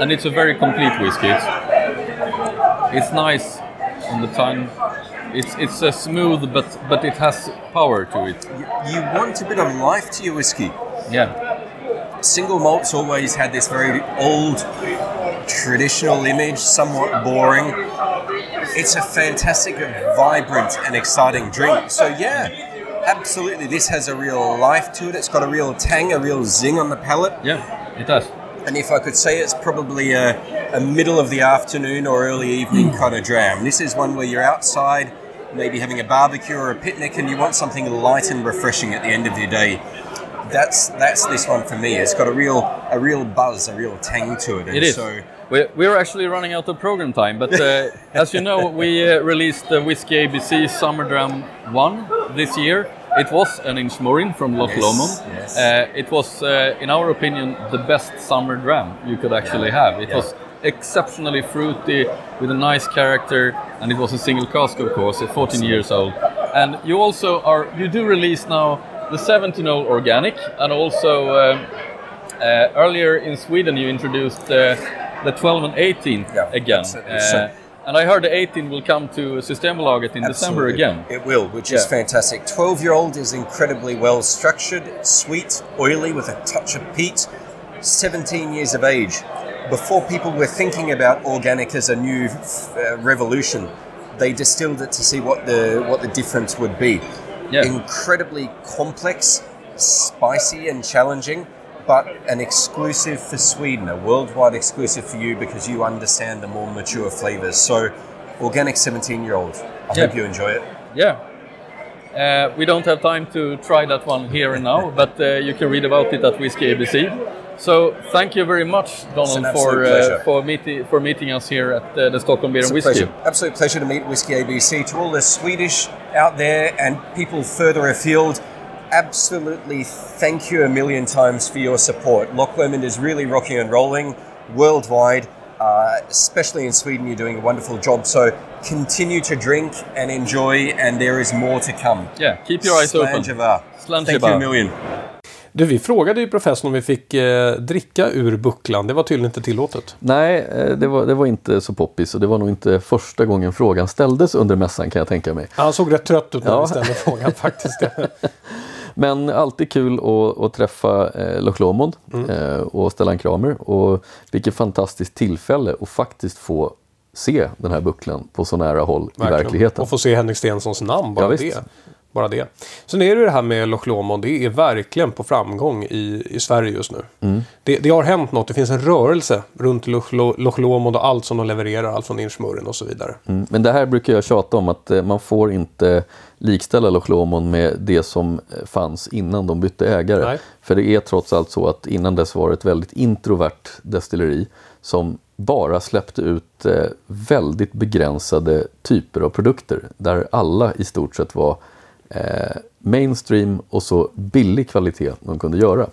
And it's a very complete whiskey. It's, it's nice on the tongue. It's it's a smooth, but but it has power to it. You want a bit of life to your whiskey. Yeah, single malts always had this very old traditional image, somewhat boring. It's a fantastic, vibrant, and exciting drink. So, yeah, absolutely, this has a real life to it. It's got a real tang, a real zing on the palate. yeah, it does. And if I could say, it's probably a, a middle of the afternoon or early evening kind of dram. This is one where you're outside, maybe having a barbecue or a picnic, and you want something light and refreshing at the end of your day. That's that's this one for me. It's got a real a real buzz, a real tang to it. And It is. So We, we're actually running out of program time, but uh, as you know, we uh, released the Whiskey ABC Summer Dram 1 this year. It was an Inchmorin from Loch Yes, Lomond. yes. Uh, it was, uh, in our opinion, the best summer dram you could actually have. It Yeah. was exceptionally fruity, with a nice character, and it was a single cask, of course, at 14 years old. And you also are, you do release now the 17 old organic, and also um, uh, earlier in Sweden, you introduced uh, the 12 and 18 Yeah, again. absolutely. Uh, So- and I heard the 18 will come to Systembolaget in December again. It will, which is fantastic. 12 year old is incredibly well structured, sweet, oily with a touch of peat. 17 years of age. Before people were thinking about organic as a new uh, revolution, they distilled it to see what the what the difference would be. Yeah. Incredibly complex, spicy, and challenging, but an exclusive for Sweden, a worldwide exclusive for you because you understand the more mature flavors. So, organic 17 year old. I Yeah. hope you enjoy it. Yeah. Uh, we don't have time to try that one here and now, but uh, you can read about it at Whiskey ABC. So thank you very much, Donald, for uh, for meeting for meeting us here at uh, the Stockholm Beer It's and Whiskey. pleasure. Absolute pleasure to meet Whiskey ABC. To all the Swedish out there and people further afield, absolutely thank you a million times for your support. Loch Lomond is really rocking and rolling worldwide, uh, especially in Sweden. You're doing a wonderful job. So continue to drink and enjoy, and there is more to come. Yeah, keep your eyes open. Slanjava. Slanjava. Thank you a million. Du, vi frågade ju professorn om vi fick eh, dricka ur bucklan. Det var tydligen inte tillåtet. Nej, eh, det var, det var inte så poppis och det var nog inte första gången frågan ställdes under mässan kan jag tänka mig. Han såg rätt trött ut när Ja. vi ställde frågan faktiskt. Men alltid kul att, att träffa eh, Loch Lomond eh, och Stellan Kramer och vilket fantastiskt tillfälle att faktiskt få se den här bucklan på så nära håll i verkligheten. Och få se Henrik Stensons namn, bara Ja, det. Bara det. Sen är det ju det här med Loch Lomond, det är verkligen på framgång i, i Sverige just nu. Mm. Det, det har hänt något, det finns en rörelse runt Loch, Lo- Loch Lomond och allt som de levererar, allt från Inchmurren och så vidare. Mm. Men det här brukar jag tjata om att eh, man får inte likställa Loch Lomond med det som eh, fanns innan de bytte ägare. Nej. För det är trots allt så att innan dess var det ett väldigt introvert destilleri som bara släppte ut eh, väldigt begränsade typer av produkter där alla i stort sett var eh, mainstream och så billig kvalitet de kunde göra.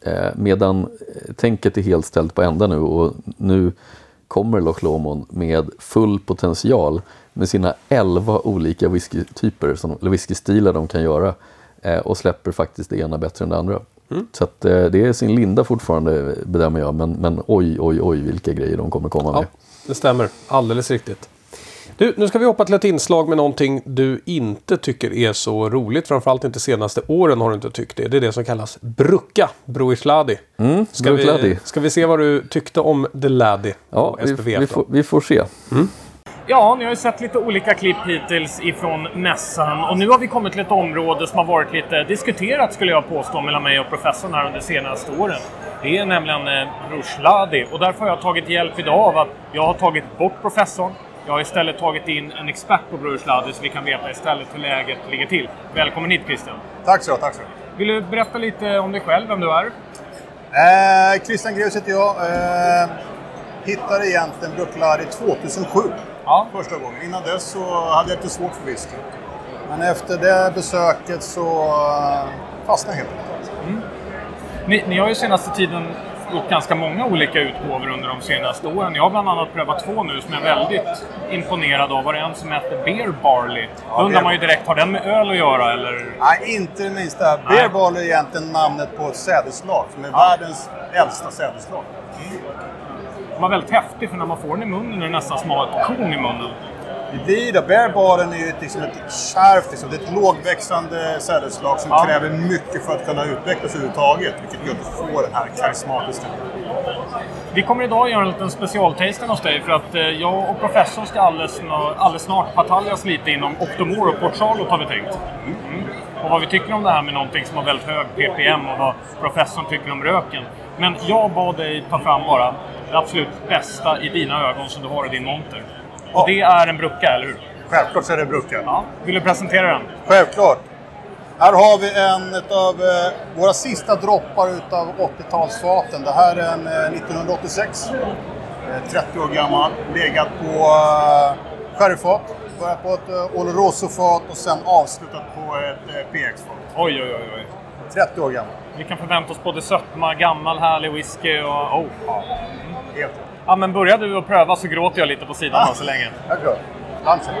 Eh, medan eh, tänket är helt ställt på ända nu och nu kommer Loch Lomond med full potential med sina 11 olika whiskytyper, som- eller whiskystilar de kan göra. Eh, och släpper faktiskt det ena bättre än det andra. Så att, eh, det är sin linda fortfarande bedömer jag. Men, men oj, oj, oj vilka grejer de kommer komma Ja, med. det stämmer. Alldeles riktigt. Du, nu ska vi hoppa till ett inslag med någonting du inte tycker är så roligt. Framförallt inte senaste åren har du inte tyckt det. Det är det som kallas Brucka, Bruichladi. Mm, Ska, vi, ska vi se vad du tyckte om The Laddie Ja, på vi, SPV? vi, får, vi får se. Ja, ni har ju sett lite olika klipp hittills ifrån mässan och nu har vi kommit till ett område som har varit lite diskuterat skulle jag påstå mellan mig och professorn här under de senaste åren. Det är nämligen eh, Rushladi och därför har jag tagit hjälp idag av att jag har tagit bort professorn. Jag har istället tagit in en expert på Rushladi så vi kan veta istället hur läget ligger till. Välkommen hit Christian! Tack så tack så Vill du berätta lite om dig själv, vem du är? eh, Christian Greus heter jag. Eh, hittade egentligen Brucklari 2007. Ja. Första gången. Innan dess så hade jag lite svårt för whisky. Men efter det besöket så eh, fastnade jag helt enkelt. Ni, ni har ju senaste tiden gjort ganska många olika utgåvor under de senaste åren. Jag har bland annat prövat två nu som jag är väldigt imponerad av. Var det en som heter Beer Barley? Då undrar man ju direkt, har den med öl att göra eller? Nej, inte det minsta. Beer Barley är egentligen namnet på ett sädesslag som är världens äldsta sädesslag. Den var väldigt häftig för när man får den i munnen är det nästan som att ha ett korn i munnen. Det. Bear är ju liksom ett kärvt, liksom, det är ett lågväxande sädesslag som Ja. kräver mycket för att kunna utvecklas överhuvudtaget. Vilket gör att du får den här karismatiska Vi kommer idag göra en liten specialtasting hos dig för att eh, jag och professorn ska alldeles, alldeles snart bataljas lite inom Octomore och Port Charlotte har vi tänkt. Mm. Och vad vi tycker om det här med någonting som har väldigt hög ppm och vad professorn tycker om röken. Men jag bad dig ta fram bara det absolut bästa i dina ögon som du har i din monter. Och Ja. det är en brucka, eller hur? Självklart så är det bruka. Ja. Vill du presentera den? Självklart. Här har vi en av eh, våra sista droppar utav 80-talsfaten. Det här är en eh, 1986. Eh, 30 år gammal. Legat på eh, sherryfat. Börjat på ett eh, Oloroso-fat och sen avslutat på ett eh, PX-fat. Oj, oj, oj. oj. 30 år gammal. Vi kan förvänta oss både sötma, gammal härlig whisky och... Oh. Ja. Helt ja, men börjar du att pröva så gråter jag lite på sidan då, så länge. Jag tror Lunchen.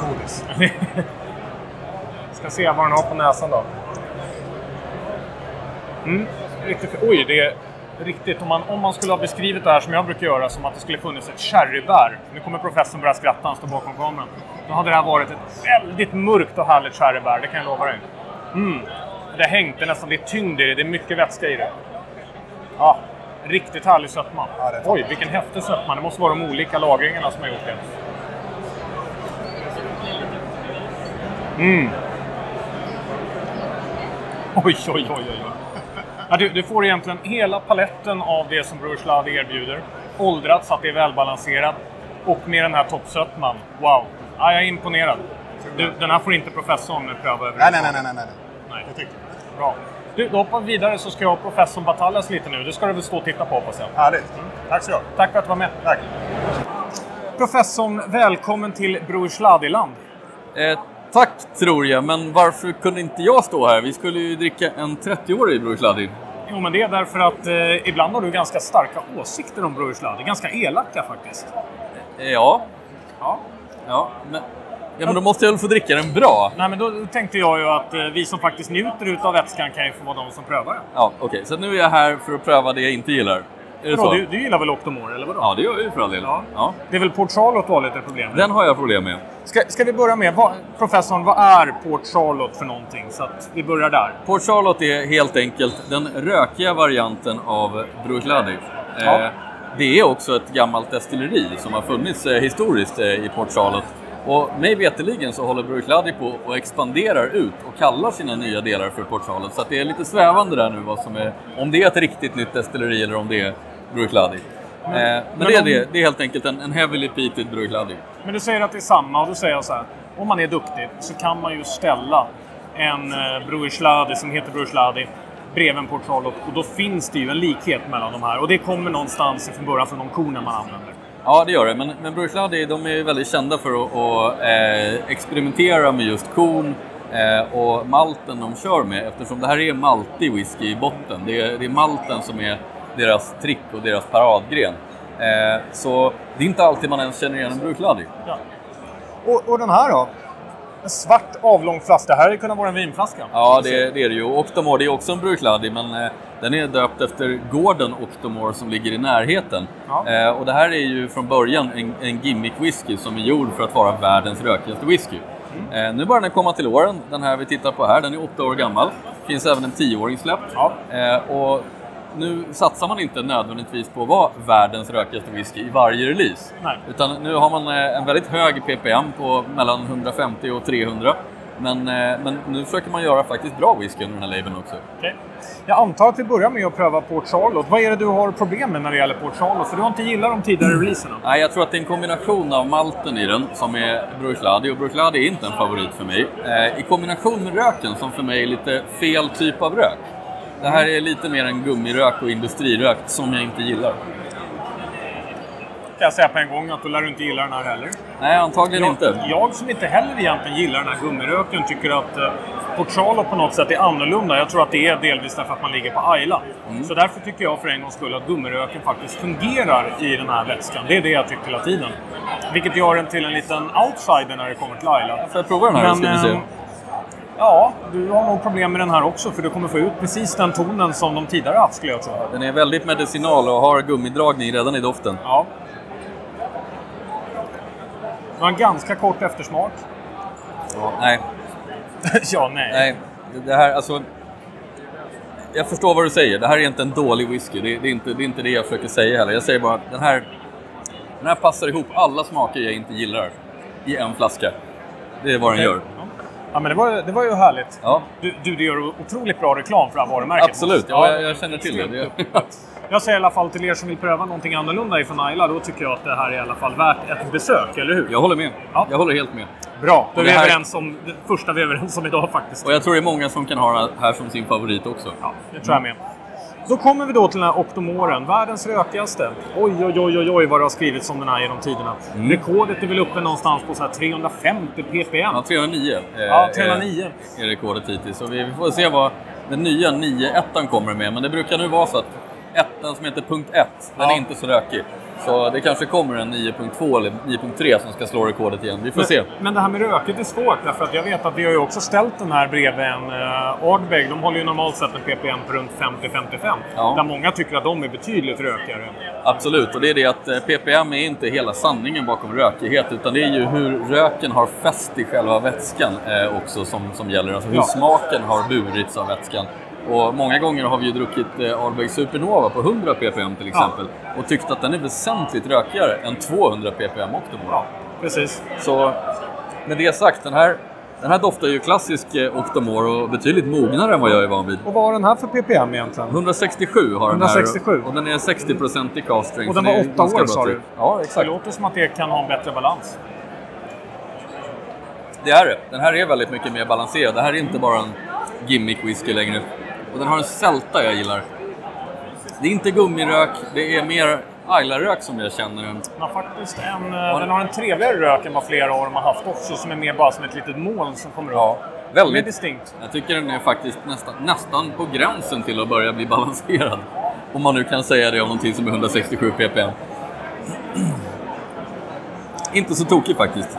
Godis. Ska se vad den har på näsan då. Mm, riktigt, oj, det är riktigt. Om man, om man skulle ha beskrivit det här som jag brukar göra, som att det skulle funnits ett sherrybär. Nu kommer professorn börja skratta, han står bakom kameran. Då hade det här varit ett väldigt mörkt och härligt sherrybär, det kan jag lova dig. Mm. Det är hängt, det är nästan är tyngd i det, det är mycket vätska i det. Ja, riktigt härlig sötma. Ja, Oj, vilken häftig sötma. Det måste vara de olika lagringarna som har gjort det. Mm. Oj, oj, oj, oj. Ja, du, du får egentligen hela paletten av det som Bruichladi erbjuder. Åldrat så att det är välbalanserat. Och med den här toppsötman. Wow! Ja, jag är imponerad. Du, den här får inte professorn pröva över. Nej, nej, nej, nej, nej. nej. Tycker jag. Bra. Du, då hoppar vi vidare så ska jag och professorn bataljas lite nu. Det ska du väl stå och titta på hoppas jag. Härligt. Tack så mycket. Tack för att du var med. Tack. Professorn, välkommen till Bruichladiland. Eh, tack tror jag, men varför kunde inte jag stå här? Vi skulle ju dricka en 30-årig Bruichladi. Jo, men det är därför att eh, ibland har du ganska starka åsikter om Bruichladi. Ganska elaka faktiskt. Eh, ja. Ja. Ja, men, ja, men då måste jag väl få dricka den bra? Nej, men då tänkte jag ju att eh, vi som faktiskt njuter utav vätskan kan ju få vara de som prövar den. Ja, okej. Så nu är jag här för att pröva det jag inte gillar. Är det Vadå, så? du, du gillar väl Octomore, eller vadå? Ja, det gör jag ju för all del. Ja. Ja. Det är väl Port Charlotte du har lite problem med? Den har jag problem med. Ska, ska vi börja med, vad, professorn, vad är Port Charlotte för någonting? Så att vi börjar där. Port Charlotte är helt enkelt den rökiga varianten av Bruichladi. Ja. Eh, det är också ett gammalt destilleri som har funnits eh, historiskt eh, i Port Charlotte. Och mig veterligen så håller Bruichladi på och expanderar ut och kallar sina nya delar för Port Charlotte. Så det är lite svävande där nu vad som är, om det är ett riktigt nytt destilleri eller om det är Bruichladi. Men, eh, men, men det är om- det. Det är helt enkelt en, en heavily peated Bruichladi. Men du säger att det är samma och då säger jag så här. Om man är duktig så kan man ju ställa en eh, Bruichladi som heter Bruichladi bredvid en Port Charlotte och då finns det ju en likhet mellan de här och det kommer någonstans från början från de kornen man använder. Ja, det gör det. Men, men Bruichladdich, de är ju väldigt kända för att, att eh, experimentera med just korn eh, och malten de kör med. Eftersom det här är maltig whisky i botten. Det är, det är malten som är deras trick och deras paradgren. Eh, så det är inte alltid man ens känner igen en Bruichladdich. Och, och den här då? En svart avlång flaska. Det här hade kunnat vara en vinflaska. Ja, det, det är det ju. Octomore, det är också en Bruichladdich, men eh, den är döpt efter gården Octomore som ligger i närheten. Ja. Eh, och det här är ju från början en, en gimmick-whisky som är gjord för att vara världens rökigaste whisky. Eh, nu börjar den komma till åren. Den här vi tittar på här, den är åtta år gammal. finns även en tioåring släppt. Ja. Eh, och nu satsar man inte nödvändigtvis på att vara världens rökigaste whisky i varje release. Nej. Utan nu har man eh, en väldigt hög ppm på mellan 150 och 300. Men, eh, men nu försöker man göra faktiskt bra whisky under den här labeln också. Okej. Jag antar att vi börjar med att pröva Port Charlotte. Vad är det du har problem med när det gäller Port Charlotte? För du har inte gillat de tidigare releaserna. Nej, jag tror att det är en kombination av malten i den som är Bruichladdich och Bruichladdich är inte en favorit för mig. Eh, I kombination med röken som för mig är lite fel typ av rök. Det här är lite mer en gummirök och industrirök som jag inte gillar. Kan jag säga på en gång att då lär du inte gilla den här heller. Nej, antagligen Jag, inte. jag som inte heller egentligen gillar den här gummiröken tycker att eh, Port Charlotte på något sätt är annorlunda. Jag tror att det är delvis därför att man ligger på Ayla. Mm. Så därför tycker jag för en gångs skull att gummiröken faktiskt fungerar i den här vätskan. Det är det jag tycker hela tiden. Vilket gör den till en liten outsider när det kommer till Ayla. Får jag prova den här? ska vi se. Ja, du har nog problem med den här också för du kommer få ut precis den tonen som de tidigare haft skulle jag tro. Den är väldigt medicinal och har gummidragning redan i doften. Ja. Du har en ganska kort eftersmak. Nej, ja, nej. nej. Det- här, alltså... Jag förstår vad du säger. Det här är inte en dålig whisky. Det, det, är, inte, det är inte det jag försöker säga heller. Jag säger bara att den här, den här passar ihop alla smaker jag inte gillar i en flaska. Det är vad den gör. Ja, men det var, det var ju härligt. Ja, Du, du, du gör otroligt bra reklam för det här varumärket. absolut. Ja, jag, jag känner till det. Jag säger i alla fall till er som vill pröva någonting annorlunda ifrån Ayla, då tycker jag att det här är i alla fall värt ett besök, eller hur? Jag håller med. Ja. Jag håller helt med. Bra, då är vi här- överens om det första vi är överens om idag faktiskt. Och jag tror det är många som kan ha det här som sin favorit också. Ja, det tror jag med. Då kommer vi då till den här Octomoren, världens rökigaste. Oj, oj, oj, oj, oj vad det har skrivits om den här genom tiderna. Rekordet är väl uppe någonstans på så här 350 ppm. Ja, 309, eh, Ja, 309. Är, är rekordet hittills. Så vi, vi får se vad den nya 9.1 kommer med. Men det brukar nu vara så att ettan som heter punkt 1, den Ja. är inte så rökig. Så det kanske kommer en 9.2 eller 9.3 som ska slå rekordet igen. Vi får se. Men det här med röket är svårt därför att jag vet att vi har ju också ställt den här bredvid en uh, Ardbeg. De håller ju normalt sett en ppm på runt 50-55. Ja. Där många tycker att de är betydligt rökigare. Absolut, och det är det att eh, ppm är inte hela sanningen bakom rökighet utan det är ju hur röken har fäst i själva vätskan eh, också som, som gäller. Alltså hur Ja. smaken har burits av vätskan. Och många gånger har vi ju druckit eh, Ardbeg Supernova på 100 ppm till exempel och tyckt att den är väsentligt rökigare än 200 ppm Octomore. Ja, precis. Så med det sagt, den här, den här doftar ju klassisk eh, Octomore och betydligt mognare än vad jag är van vid. Och vad har den här för ppm egentligen? 167 har den 167. här och den är 60% i cast strength. Och den det var är åtta ganska år, bra sa du? Ja, Det exakt. låter som att det kan ha en bättre balans. Det är det. Den här är väldigt mycket mer balanserad. Det här är inte bara en gimmick whisky längre. Och den har en sälta jag gillar. Det är inte gummirök, det är mer Ayla-rök som jag känner den. Den har faktiskt en, eh, den har en trevligare rök än vad flera av dem har haft också, som är mer bara som ett litet moln som kommer Ja, upp. Mer väldigt. distinkt. Jag tycker den är faktiskt nästan, nästan på gränsen till att börja bli balanserad. Om man nu kan säga det om någonting som är 167 ppm. Inte så tokig faktiskt.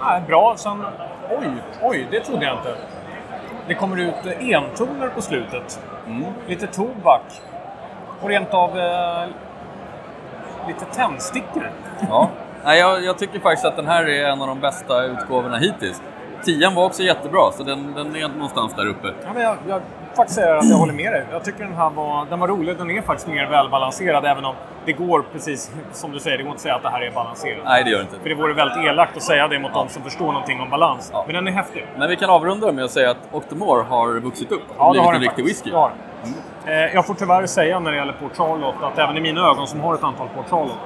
Nej, bra. Sen, oj, oj, det trodde jag inte. Det kommer ut eh, entoner på slutet. Lite tobak. Och rent av eh, lite tändstickor. Ja. Nej, jag, jag tycker faktiskt att den här är en av de bästa utgåvorna hittills. Tian var också jättebra, så den, den är någonstans där uppe. Ja, men jag, jag faktiskt säger att jag håller med dig. Jag tycker den här var, den var rolig. Den är faktiskt mer välbalanserad, även om det går precis som du säger, det går inte att säga att det här är balanserat. Nej, det gör det inte. För det vore väldigt elakt att säga det mot de som förstår någonting om balans. Ja. Men den är häftig. Men vi kan avrunda med att säga att Octomore har vuxit upp och Ja, blivit har en riktig faktiskt. whisky. Eh, Jag får tyvärr säga när det gäller Port Charlotte att även i mina ögon som har ett antal Port Charlotte,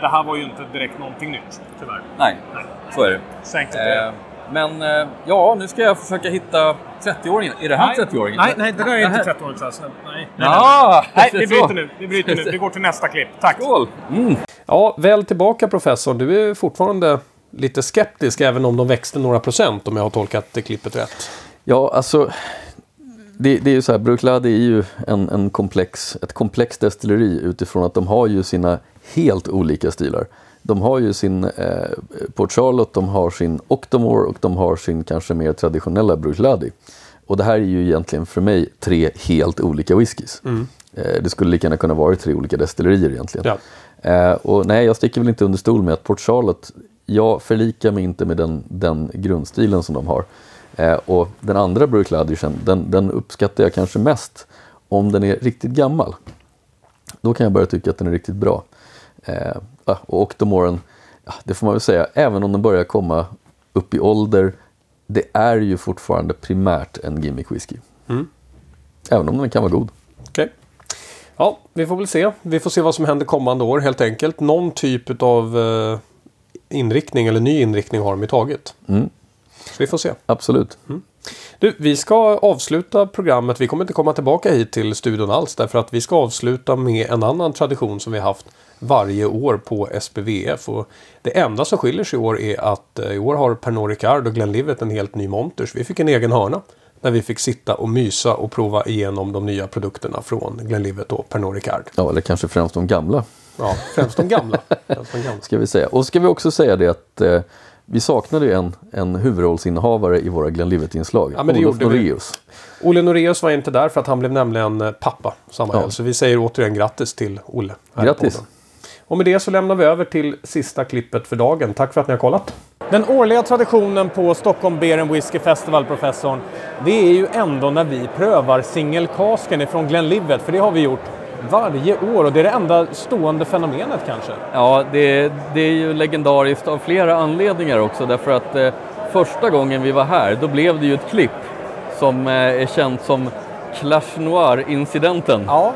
det här var ju inte direkt någonting nytt, tyvärr. Nej, Nej. så är det. Så enkelt är det. Eh, men eh, ja, nu ska jag försöka hitta 30-åringen. Är det här 30-åringen? Nej, nej, det där är inte 30-åringsklassen. Nej, nej, nej. Ah, nej, det vi bryter nu. Vi bryter nu. Vi går till nästa klipp. Tack. Skål! Mm. Ja, väl tillbaka professor. Du är fortfarande lite skeptisk även om de växte några procent om jag har tolkat det klippet rätt. Ja, alltså det, det är ju så här, Bruichladdich är ju en, en komplex, ett komplext destilleri utifrån att de har ju sina helt olika stilar. De har ju sin eh, Port Charlotte, de har sin Octomore och de har sin kanske mer traditionella Bruichladdich. Och det här är ju egentligen för mig tre helt olika whiskys. Eh, det skulle lika gärna kunna vara tre olika destillerier egentligen. Ja. Eh, och nej, jag sticker väl inte under stol med att Port Charlotte, jag förlikar mig inte med den, den grundstilen som de har. Eh, och den andra Bruichladdischen, den, den uppskattar jag kanske mest om den är riktigt gammal. Då kan jag börja tycka att den är riktigt bra. Ja, och Octomoren, ja, det får man väl säga, även om den börjar komma upp i ålder, det är ju fortfarande primärt en gimmick whisky. Även om den kan vara god. Okej. Ja, vi får väl se. Vi får se vad som händer kommande år helt enkelt. Någon typ av eh, inriktning eller ny inriktning har de ju tagit. Mm. Så vi får se. Absolut. Du, vi ska avsluta programmet. Vi kommer inte komma tillbaka hit till studion alls därför att vi ska avsluta med en annan tradition som vi haft varje år på SPVF. Och det enda som skiljer sig i år är att eh, i år har Pernod Ricard och Glenlivet en helt ny monter. Så vi fick en egen hörna där vi fick sitta och mysa och prova igenom de nya produkterna från Glenlivet och Pernod Ricard. Ja, eller kanske främst de gamla. Ja, främst de gamla. Främst de gamla. ska vi säga. Och ska vi också säga det att eh, vi saknade ju en, en huvudrollsinnehavare i våra Glenlivet-inslag. Ja, men det Olof vi. Noreus. Olle Noreus var inte där för att han blev nämligen eh, pappa samma Ja. helg. Så vi säger återigen grattis till Olle. Grattis. Och med det så lämnar vi över till sista klippet för dagen. Tack för att ni har kollat. Den årliga traditionen på Stockholm Beer and Whiskey Festival, professorn, det är ju ändå när vi prövar singelkasken ifrån Glenlivet. För det har vi gjort varje år och det är det enda stående fenomenet kanske. Ja, det, det är ju legendariskt av flera anledningar också därför att eh, första gången vi var här då blev det ju ett klipp som eh, är känt som Clash Noir-incidenten. Ja,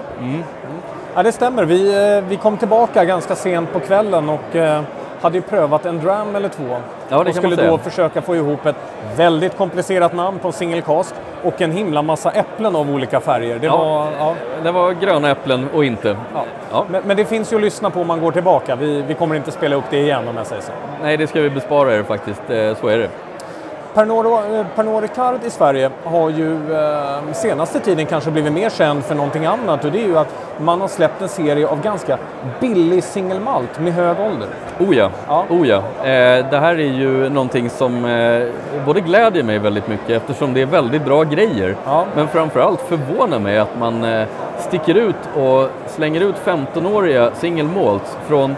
ja det stämmer. Vi, eh, vi kom tillbaka ganska sent på kvällen och eh, hade ju prövat en dram eller två. Ja, och skulle då försöka få ihop ett väldigt komplicerat namn på en single cast och en himla massa äpplen av olika färger. Det Ja. var, ja, Det var gröna äpplen och inte. ja. Ja. Men, men det finns ju att lyssna på om man går tillbaka. Vi, vi kommer inte spela upp det igen om jag säger så. Nej, det ska vi bespara er faktiskt. Eh, Så är det. Pernod, eh, Pernod Ricard i Sverige har ju eh, senaste tiden kanske blivit mer känd för någonting annat och det är ju att man har släppt en serie av ganska billig singelmalt med hög ålder. Oh ja, Ja. oh ja. Eh, det här är ju någonting som eh, både glädjer mig väldigt mycket eftersom det är väldigt bra grejer. Ja. Men framförallt förvånar mig att man eh, sticker ut och slänger ut 15-åriga single malts från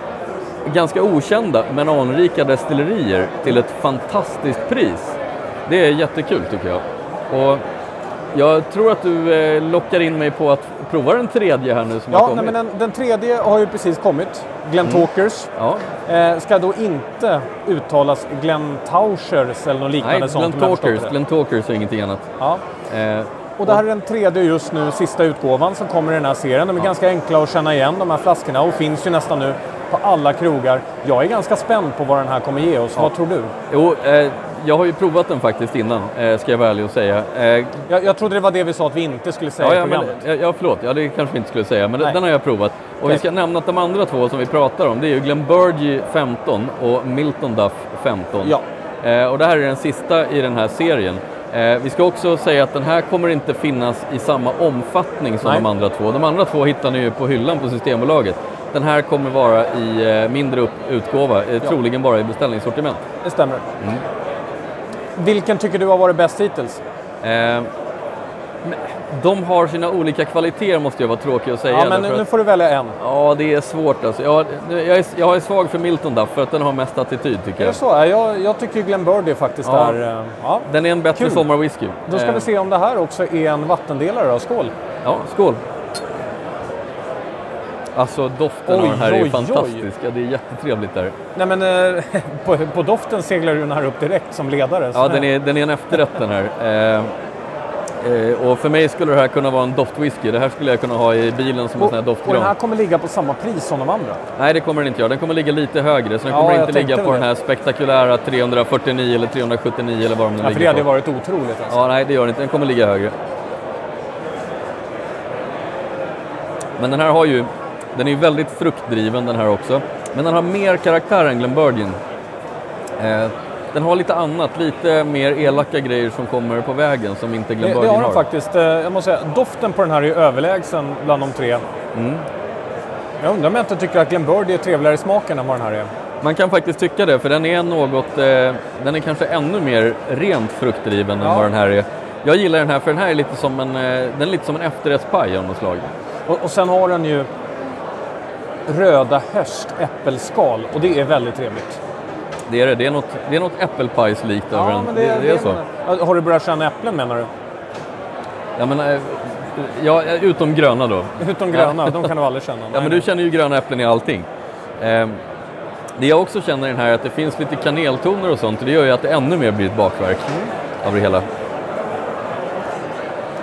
ganska okända men anrika destillerier till ett fantastiskt pris. Det är jättekul tycker jag. Och jag tror att du eh, lockar in mig på att prova den tredje här nu som har Ja, kommit. nej, men den, den tredje har ju precis kommit. Glenn Talkers. Ja. Eh, ska då inte uttalas Glenn Tauschers eller något liknande Nej, sånt. Glenn Talkers. Glenn Talkers är ingenting annat. Ja. Eh, Och det här är den tredje just nu, sista utgåvan som kommer i den här serien. De är ganska enkla att känna igen de här flaskorna och finns ju nästan nu på alla krogar. Jag är ganska spänd på vad den här kommer ge oss. Vad tror du? Jo, eh, jag har ju provat den faktiskt innan, eh, ska jag vara ärlig och säga. Eh, Jag, jag trodde det var det vi sa att vi inte skulle säga ja, i ja, men, programmet. ja, ja, förlåt, ja, det kanske vi inte skulle säga, men Nej. den har jag provat. Och vi ska nämna att de andra två som vi pratar om, det är ju Glenburgie 15 och Milton Duff 15. Ja. Eh, och det här är den sista i den här serien. Eh, vi ska också säga att den här kommer inte finnas i samma omfattning som Nej. de andra två. De andra två hittar ni ju på hyllan på Systembolaget. Den här kommer vara i eh, mindre utgåva, eh, troligen bara i beställningssortiment. Det stämmer. Mm. Vilken tycker du har varit bäst hittills? Eh, de har sina olika kvaliteter måste jag vara tråkig att säga. Ja, men nu att- får du välja en. Ja, det är svårt alltså. Jag, jag, är, jag är svag för Milton Duff för att den har mest attityd tycker Är jag. det så? Ja, Jag, jag tycker Glenn Birdie faktiskt Ja. är... eh, Ja. Den är en bättre Kul. sommarwhisky. Då ska Eh, vi se om det här också är en vattendelare då. Skål! Ja, skål! Alltså doften av Oj, den här är oj, oj. fantastisk. Ja, det är jättetrevligt där. Nej men eh, på, på doften seglar ju den här upp direkt som ledare. Ja, det- den är, den är en efterrätt den här. Eh, Eh, och för mig skulle det här kunna vara en doftwhisky. Det här skulle jag kunna ha i bilen som en sån här Och den doftgran. här kommer ligga på samma pris som de andra. Nej, det kommer den inte göra. Den kommer ligga lite högre. Så den kommer inte ligga på väl den här spektakulära 349 eller 379 eller vad de nu Ja, för det ligger hade på. varit otroligt. Alltså. Ja, nej det gör den inte. Den kommer ligga högre. Men den här har ju, den är ju väldigt fruktdriven den här också. Men den har mer karaktär än Glenburgien. Eh, den har lite annat, lite mer elaka grejer som kommer på vägen som inte Det, Glenburgien det har har. den faktiskt. Eh, Jag måste säga, doften på den här är överlägsen bland de tre. Mm. Jag undrar om jag inte tycker att Glenburgie är trevligare i smaken än vad den här är. Man kan faktiskt tycka det, för den är något, eh, den är kanske ännu mer rent fruktdriven än Ja. vad den här är. Jag gillar den här för den här är lite som en, den är lite som en efterrättspaj av något slag. Och, och sen har den ju röda höstäppelskal och det är väldigt trevligt. Det är det, det är något, det är något äppelpajslikt över den. men Det, det, är så. Ja, Har du börjat känna äpplen menar du? Ja, men, eh, ja, utom gröna då. Utom gröna, de kan du aldrig känna. Ja, Nej, men du känner ju gröna äpplen i allting. Eh, det jag också känner i den här är att det finns lite kaneltoner och sånt och det gör ju att det ännu mer blir ett bakverk av det hela.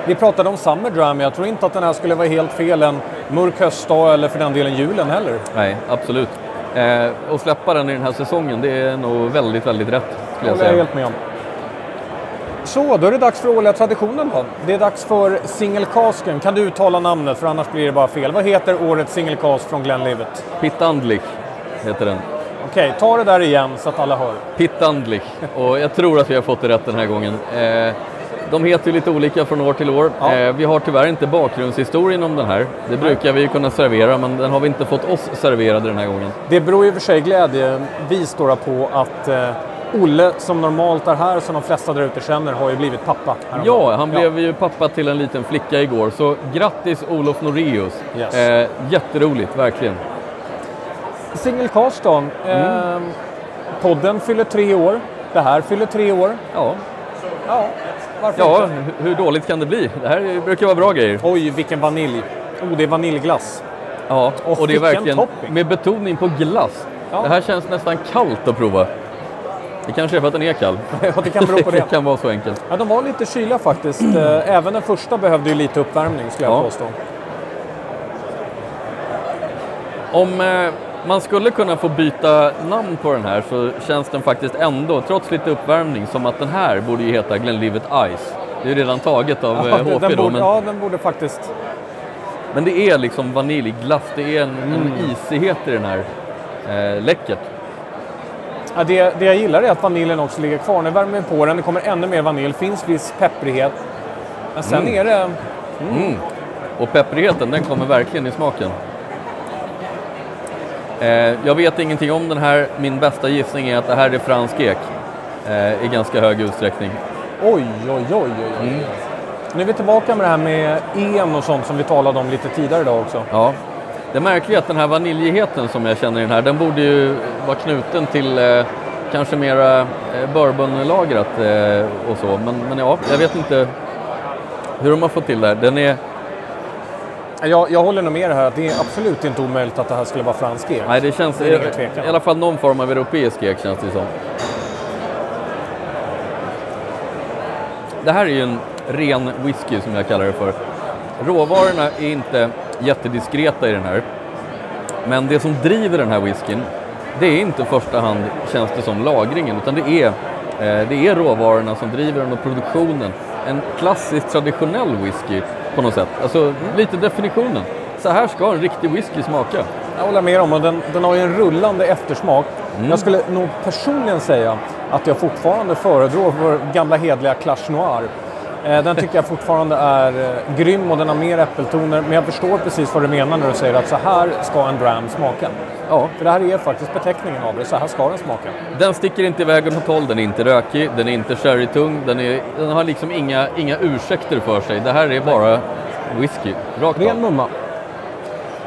Vi pratade om Summer Dram, jag tror inte att den här skulle vara helt fel en mörk höstdag eller för den delen julen heller. Nej, absolut. Eh, och släppa den i den här säsongen, det är nog väldigt, väldigt rätt. Skulle jag håller jag säga. helt med om. Så, då är det dags för årliga traditionen då. Det är dags för singelcasken. Kan du uttala namnet för annars blir det bara fel. Vad heter årets singelcast från Glenlivet? Pittandlich heter den. Okej, ta det där igen så att alla hör. Pittandlich. Och jag tror att vi har fått det rätt den här gången. Eh, de heter ju lite olika från år till år. Ja. Eh, vi har tyvärr inte bakgrundshistorien om den här. Det brukar vi ju kunna servera, men den har vi inte fått oss serverade den här gången. Det beror ju för sig glädjevis då på att eh, Olle, som normalt är här, som de flesta där ute känner, har ju blivit pappa. Ja, han blev ju pappa till en liten flicka igår, så grattis Olof Noreus. Yes. Eh, jätteroligt, verkligen. Singelcast då. Eh, podden fyller tre år. Det här fyller tre år. Ja, Ja, varför ja inte? hu- hur dåligt kan det bli? Det här brukar vara bra grejer. Oj, vilken vanilj. Oh, det är vaniljglass. Ja, Och och det är verkligen topping. med betoning på glass. Ja. Det här känns nästan kallt att prova. Det kanske är för att den är kall. Ja, det kan bero på det. det kan vara så enkelt. Ja, de var lite kyliga faktiskt. Eh, Även den första behövde ju lite uppvärmning skulle jag Ja. påstå. Om eh, man skulle kunna få byta namn på den här så känns den faktiskt ändå, trots lite uppvärmning, som att den här borde ju heta Glenlivet Ice. Det är ju redan taget av Ja, eh, den, HP den då, borde, men, ja, den borde faktiskt... men det är liksom vaniljglass, det är en, Mm. en isighet i den här. Eh, läckert. Ja, det, det jag gillar är att vaniljen också ligger kvar. Nu värmer vi på den, det kommer ännu mer vanilj, finns viss pepprighet. Men sen Mm. är det... Mm. Och pepprigheten, den kommer verkligen i smaken. Eh, jag vet ingenting om den här. Min bästa gissning är att det här är fransk ek eh, i ganska hög utsträckning. Oj, oj, oj, oj. oj. Mm. Nu är vi tillbaka med det här med en och sånt som vi talade om lite tidigare idag också. Ja. Det märkliga är att den här vaniljigheten som jag känner i den här, den borde ju vara knuten till eh, kanske mera eh, bourbonlagrat eh, och så. Men, men ja, jag vet inte hur de har fått till det här. Den är, Jag, jag håller nog med det här att det är absolut inte omöjligt att det här skulle vara fransk ek. nej, det känns Det är tvekan. i alla fall någon form av europeisk ek känns det som. Det här är ju en ren whisky som jag kallar det för. Råvarorna är inte jättediskreta i den här. Men det som driver den här whiskyn, det är inte i första hand, känns det som, lagringen, utan det är, eh, det är råvarorna som driver den och produktionen. En klassisk traditionell whisky på något sätt. Alltså lite definitionen. Så här ska en riktig whisky smaka. Jag håller med om och den, den har ju en rullande eftersmak. Mm. Jag skulle nog personligen säga att jag fortfarande föredrar vår gamla hedliga Clash Noir. Eh, Den tycker jag fortfarande är eh, grym och den har mer äppeltoner. Men jag förstår precis vad du menar när du säger att så här ska en dram smaka. Ja, För det här är faktiskt beteckningen av det. Så här ska den smaka. Den sticker inte iväg åt något håll, den är inte rökig, den är inte sherrytung, den, är, den har liksom inga, inga ursäkter för sig. Det här är bara whisky, rakt Ren av. mumma.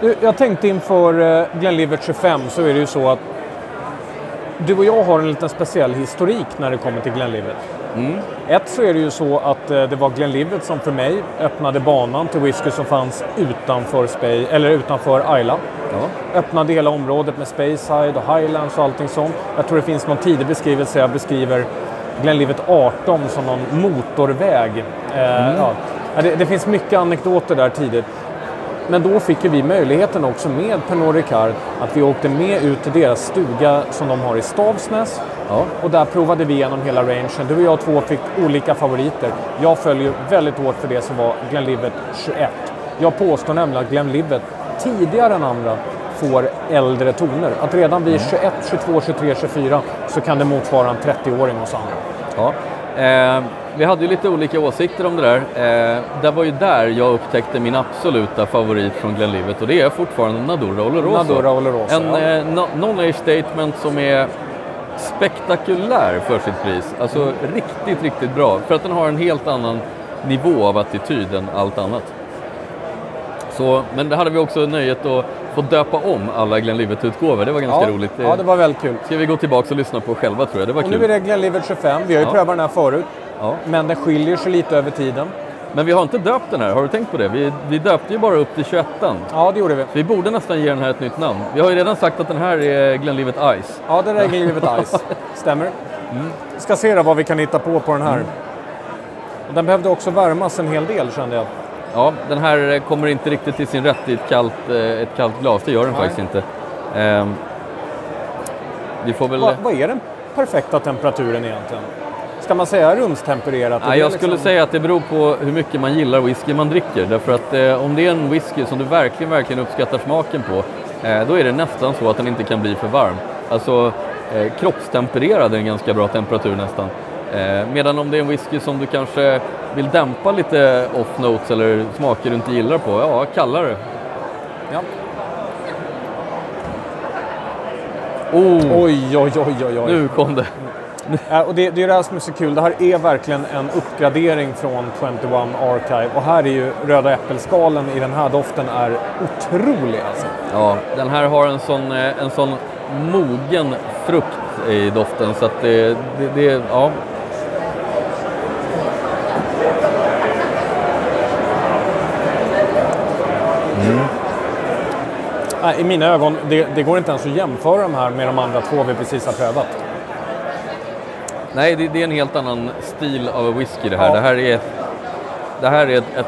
Du, Jag tänkte inför eh, Glenlivet 25 så är det ju så att du och jag har en liten speciell historik när det kommer till Glenlivet. Mm. Ett så är det ju så att eh, det var Glenlivet som för mig öppnade banan till whisky som fanns utanför, Spey, eller utanför Isla. Ja. Öppnade hela området med Speyside och Highlands och allting sånt. Jag tror det finns någon tidig beskrivelse jag beskriver Glenlivet 18 som någon motorväg. Eh, ja. Ja, Det, det finns mycket anekdoter där tidigt. Men då fick ju vi möjligheten också med Pernod Ricard att vi åkte med ut till deras stuga som de har i Stavsnäs. Ja. Och där provade vi igenom hela rangen. Du och jag två fick olika favoriter. Jag följer väldigt hårt för det som var Glenlivet 21. Jag påstår nämligen att Glenlivet tidigare än andra får äldre toner. Att redan vid 21, 22, 23, 24 så kan det motsvara en 30-åring hos andra. Ja. Eh, vi hade ju lite olika åsikter om det där. Eh, det var ju där jag upptäckte min absoluta favorit från Glenlivet och det är fortfarande Nadura Oloroso. Nadura Oloroso, En ja. eh, no- non-age statement som är spektakulär för sitt pris. Alltså riktigt, riktigt bra. För att den har en helt annan nivå av attityd än allt annat. Så, men det hade vi också nöjet att få döpa om alla Glenlivet-utgåvor. Det var ganska ja. roligt. Ja, det var väldigt kul. ska vi gå tillbaka och lyssna på själva tror jag. Det var Och kul. nu är det Glenlivet 25. Vi har ju Ja. prövat den här förut. Ja. Men den skiljer sig lite över tiden. Men vi har inte döpt den här, har du tänkt på det? Vi, vi döpte ju bara upp till 21 Ja, det gjorde vi. Vi borde nästan ge den här ett nytt namn. Vi har ju redan sagt att den här är Glenlivet Ice. Ja, det där är Glenlivet Ice. Stämmer. Vi ska se då vad vi kan hitta på på den här. Och den behövde också värmas en hel del kände jag. Ja, den här kommer inte riktigt till sin rätt i ett kallt, eh, ett kallt glas, det gör den Nej. faktiskt inte. Ehm, vi får väl... Va, vad är den perfekta temperaturen egentligen? Ska man säga rumstempererat? Nej, jag skulle liksom- säga att det beror på hur mycket man gillar whisky man dricker. Därför att eh, om det är en whisky som du verkligen, verkligen uppskattar smaken på, eh, då är det nästan så att den inte kan bli för varm. Alltså eh, kroppstempererad är en ganska bra temperatur nästan. Eh, medan om det är en whisky som du kanske vill dämpa lite off-notes eller smaker du inte gillar på, ja, kallare. Ja. Oh, Oj, oj, oj, oj, oj. nu kom det. Och det, det är det här som är så kul. Det här är verkligen en uppgradering från 21 Archive. Och här är ju röda äppelskalen i den här doften är otrolig alltså. Ja, den här har en sån, eh, en sån mogen frukt i doften så att det, det, det ja. Nej, I mina ögon, det, det går inte ens att jämföra de här med de andra två vi precis har prövat. Nej, det, det är en helt annan stil av whisky det här. Ja. Det här är, det här är ett, ett,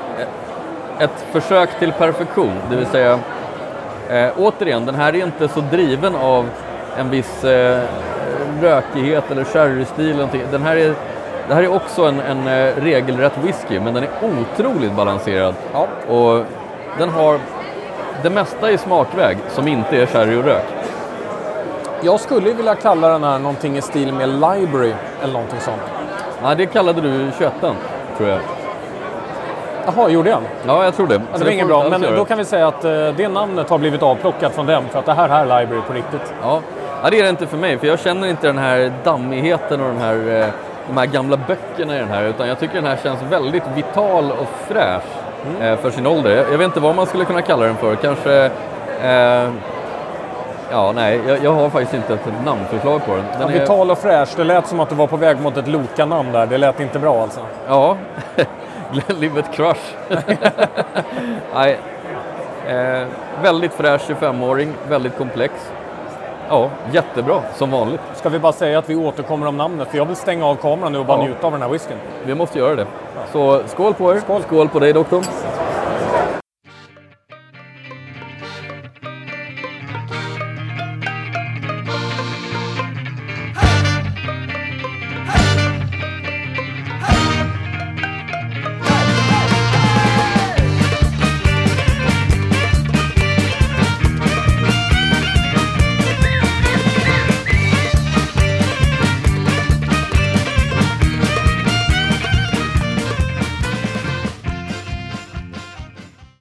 ett, försök till perfektion. Det vill säga, eh, återigen, den här är inte så driven av en viss eh, rökighet eller sherrystil. eller någonting. Den här är, det här är också en, en eh, regelrätt whisky, men den är otroligt balanserad. Ja. Och den har det mesta i smakväg som inte är sherry och rök. Jag skulle vilja kalla den här någonting i stil med Library eller någonting sånt. Ja, det kallade du 21 tror jag. Jaha, gjorde jag? Ja, jag tror det. Ja, det var inget bra, men då kan vi säga att eh, det namnet har blivit avplockat från den för att det här är Library på riktigt. Ja. ja, det är det inte för mig, för jag känner inte den här dammigheten och de här, eh, de här gamla böckerna i den här, utan jag tycker den här känns väldigt vital och fräsch Mm. eh, för sin ålder. Jag, jag vet inte vad man skulle kunna kalla den för, kanske... Eh, ja, nej, jag, jag har faktiskt inte ett namnförslag på den. Ja, den är, vital och fräsch, det lät som att du var på väg mot ett Loka-namn där. Det lät inte bra alltså. Ja, Livet Crush. nej, eh, väldigt fräsch 25-åring, väldigt komplex. Ja, jättebra, som vanligt. Ska vi bara säga att vi återkommer om namnet? För jag vill stänga av kameran nu och bara Ja. njuta av den här whiskyn. Vi måste göra det. Så skål på er. Skål, skål på dig doktorn.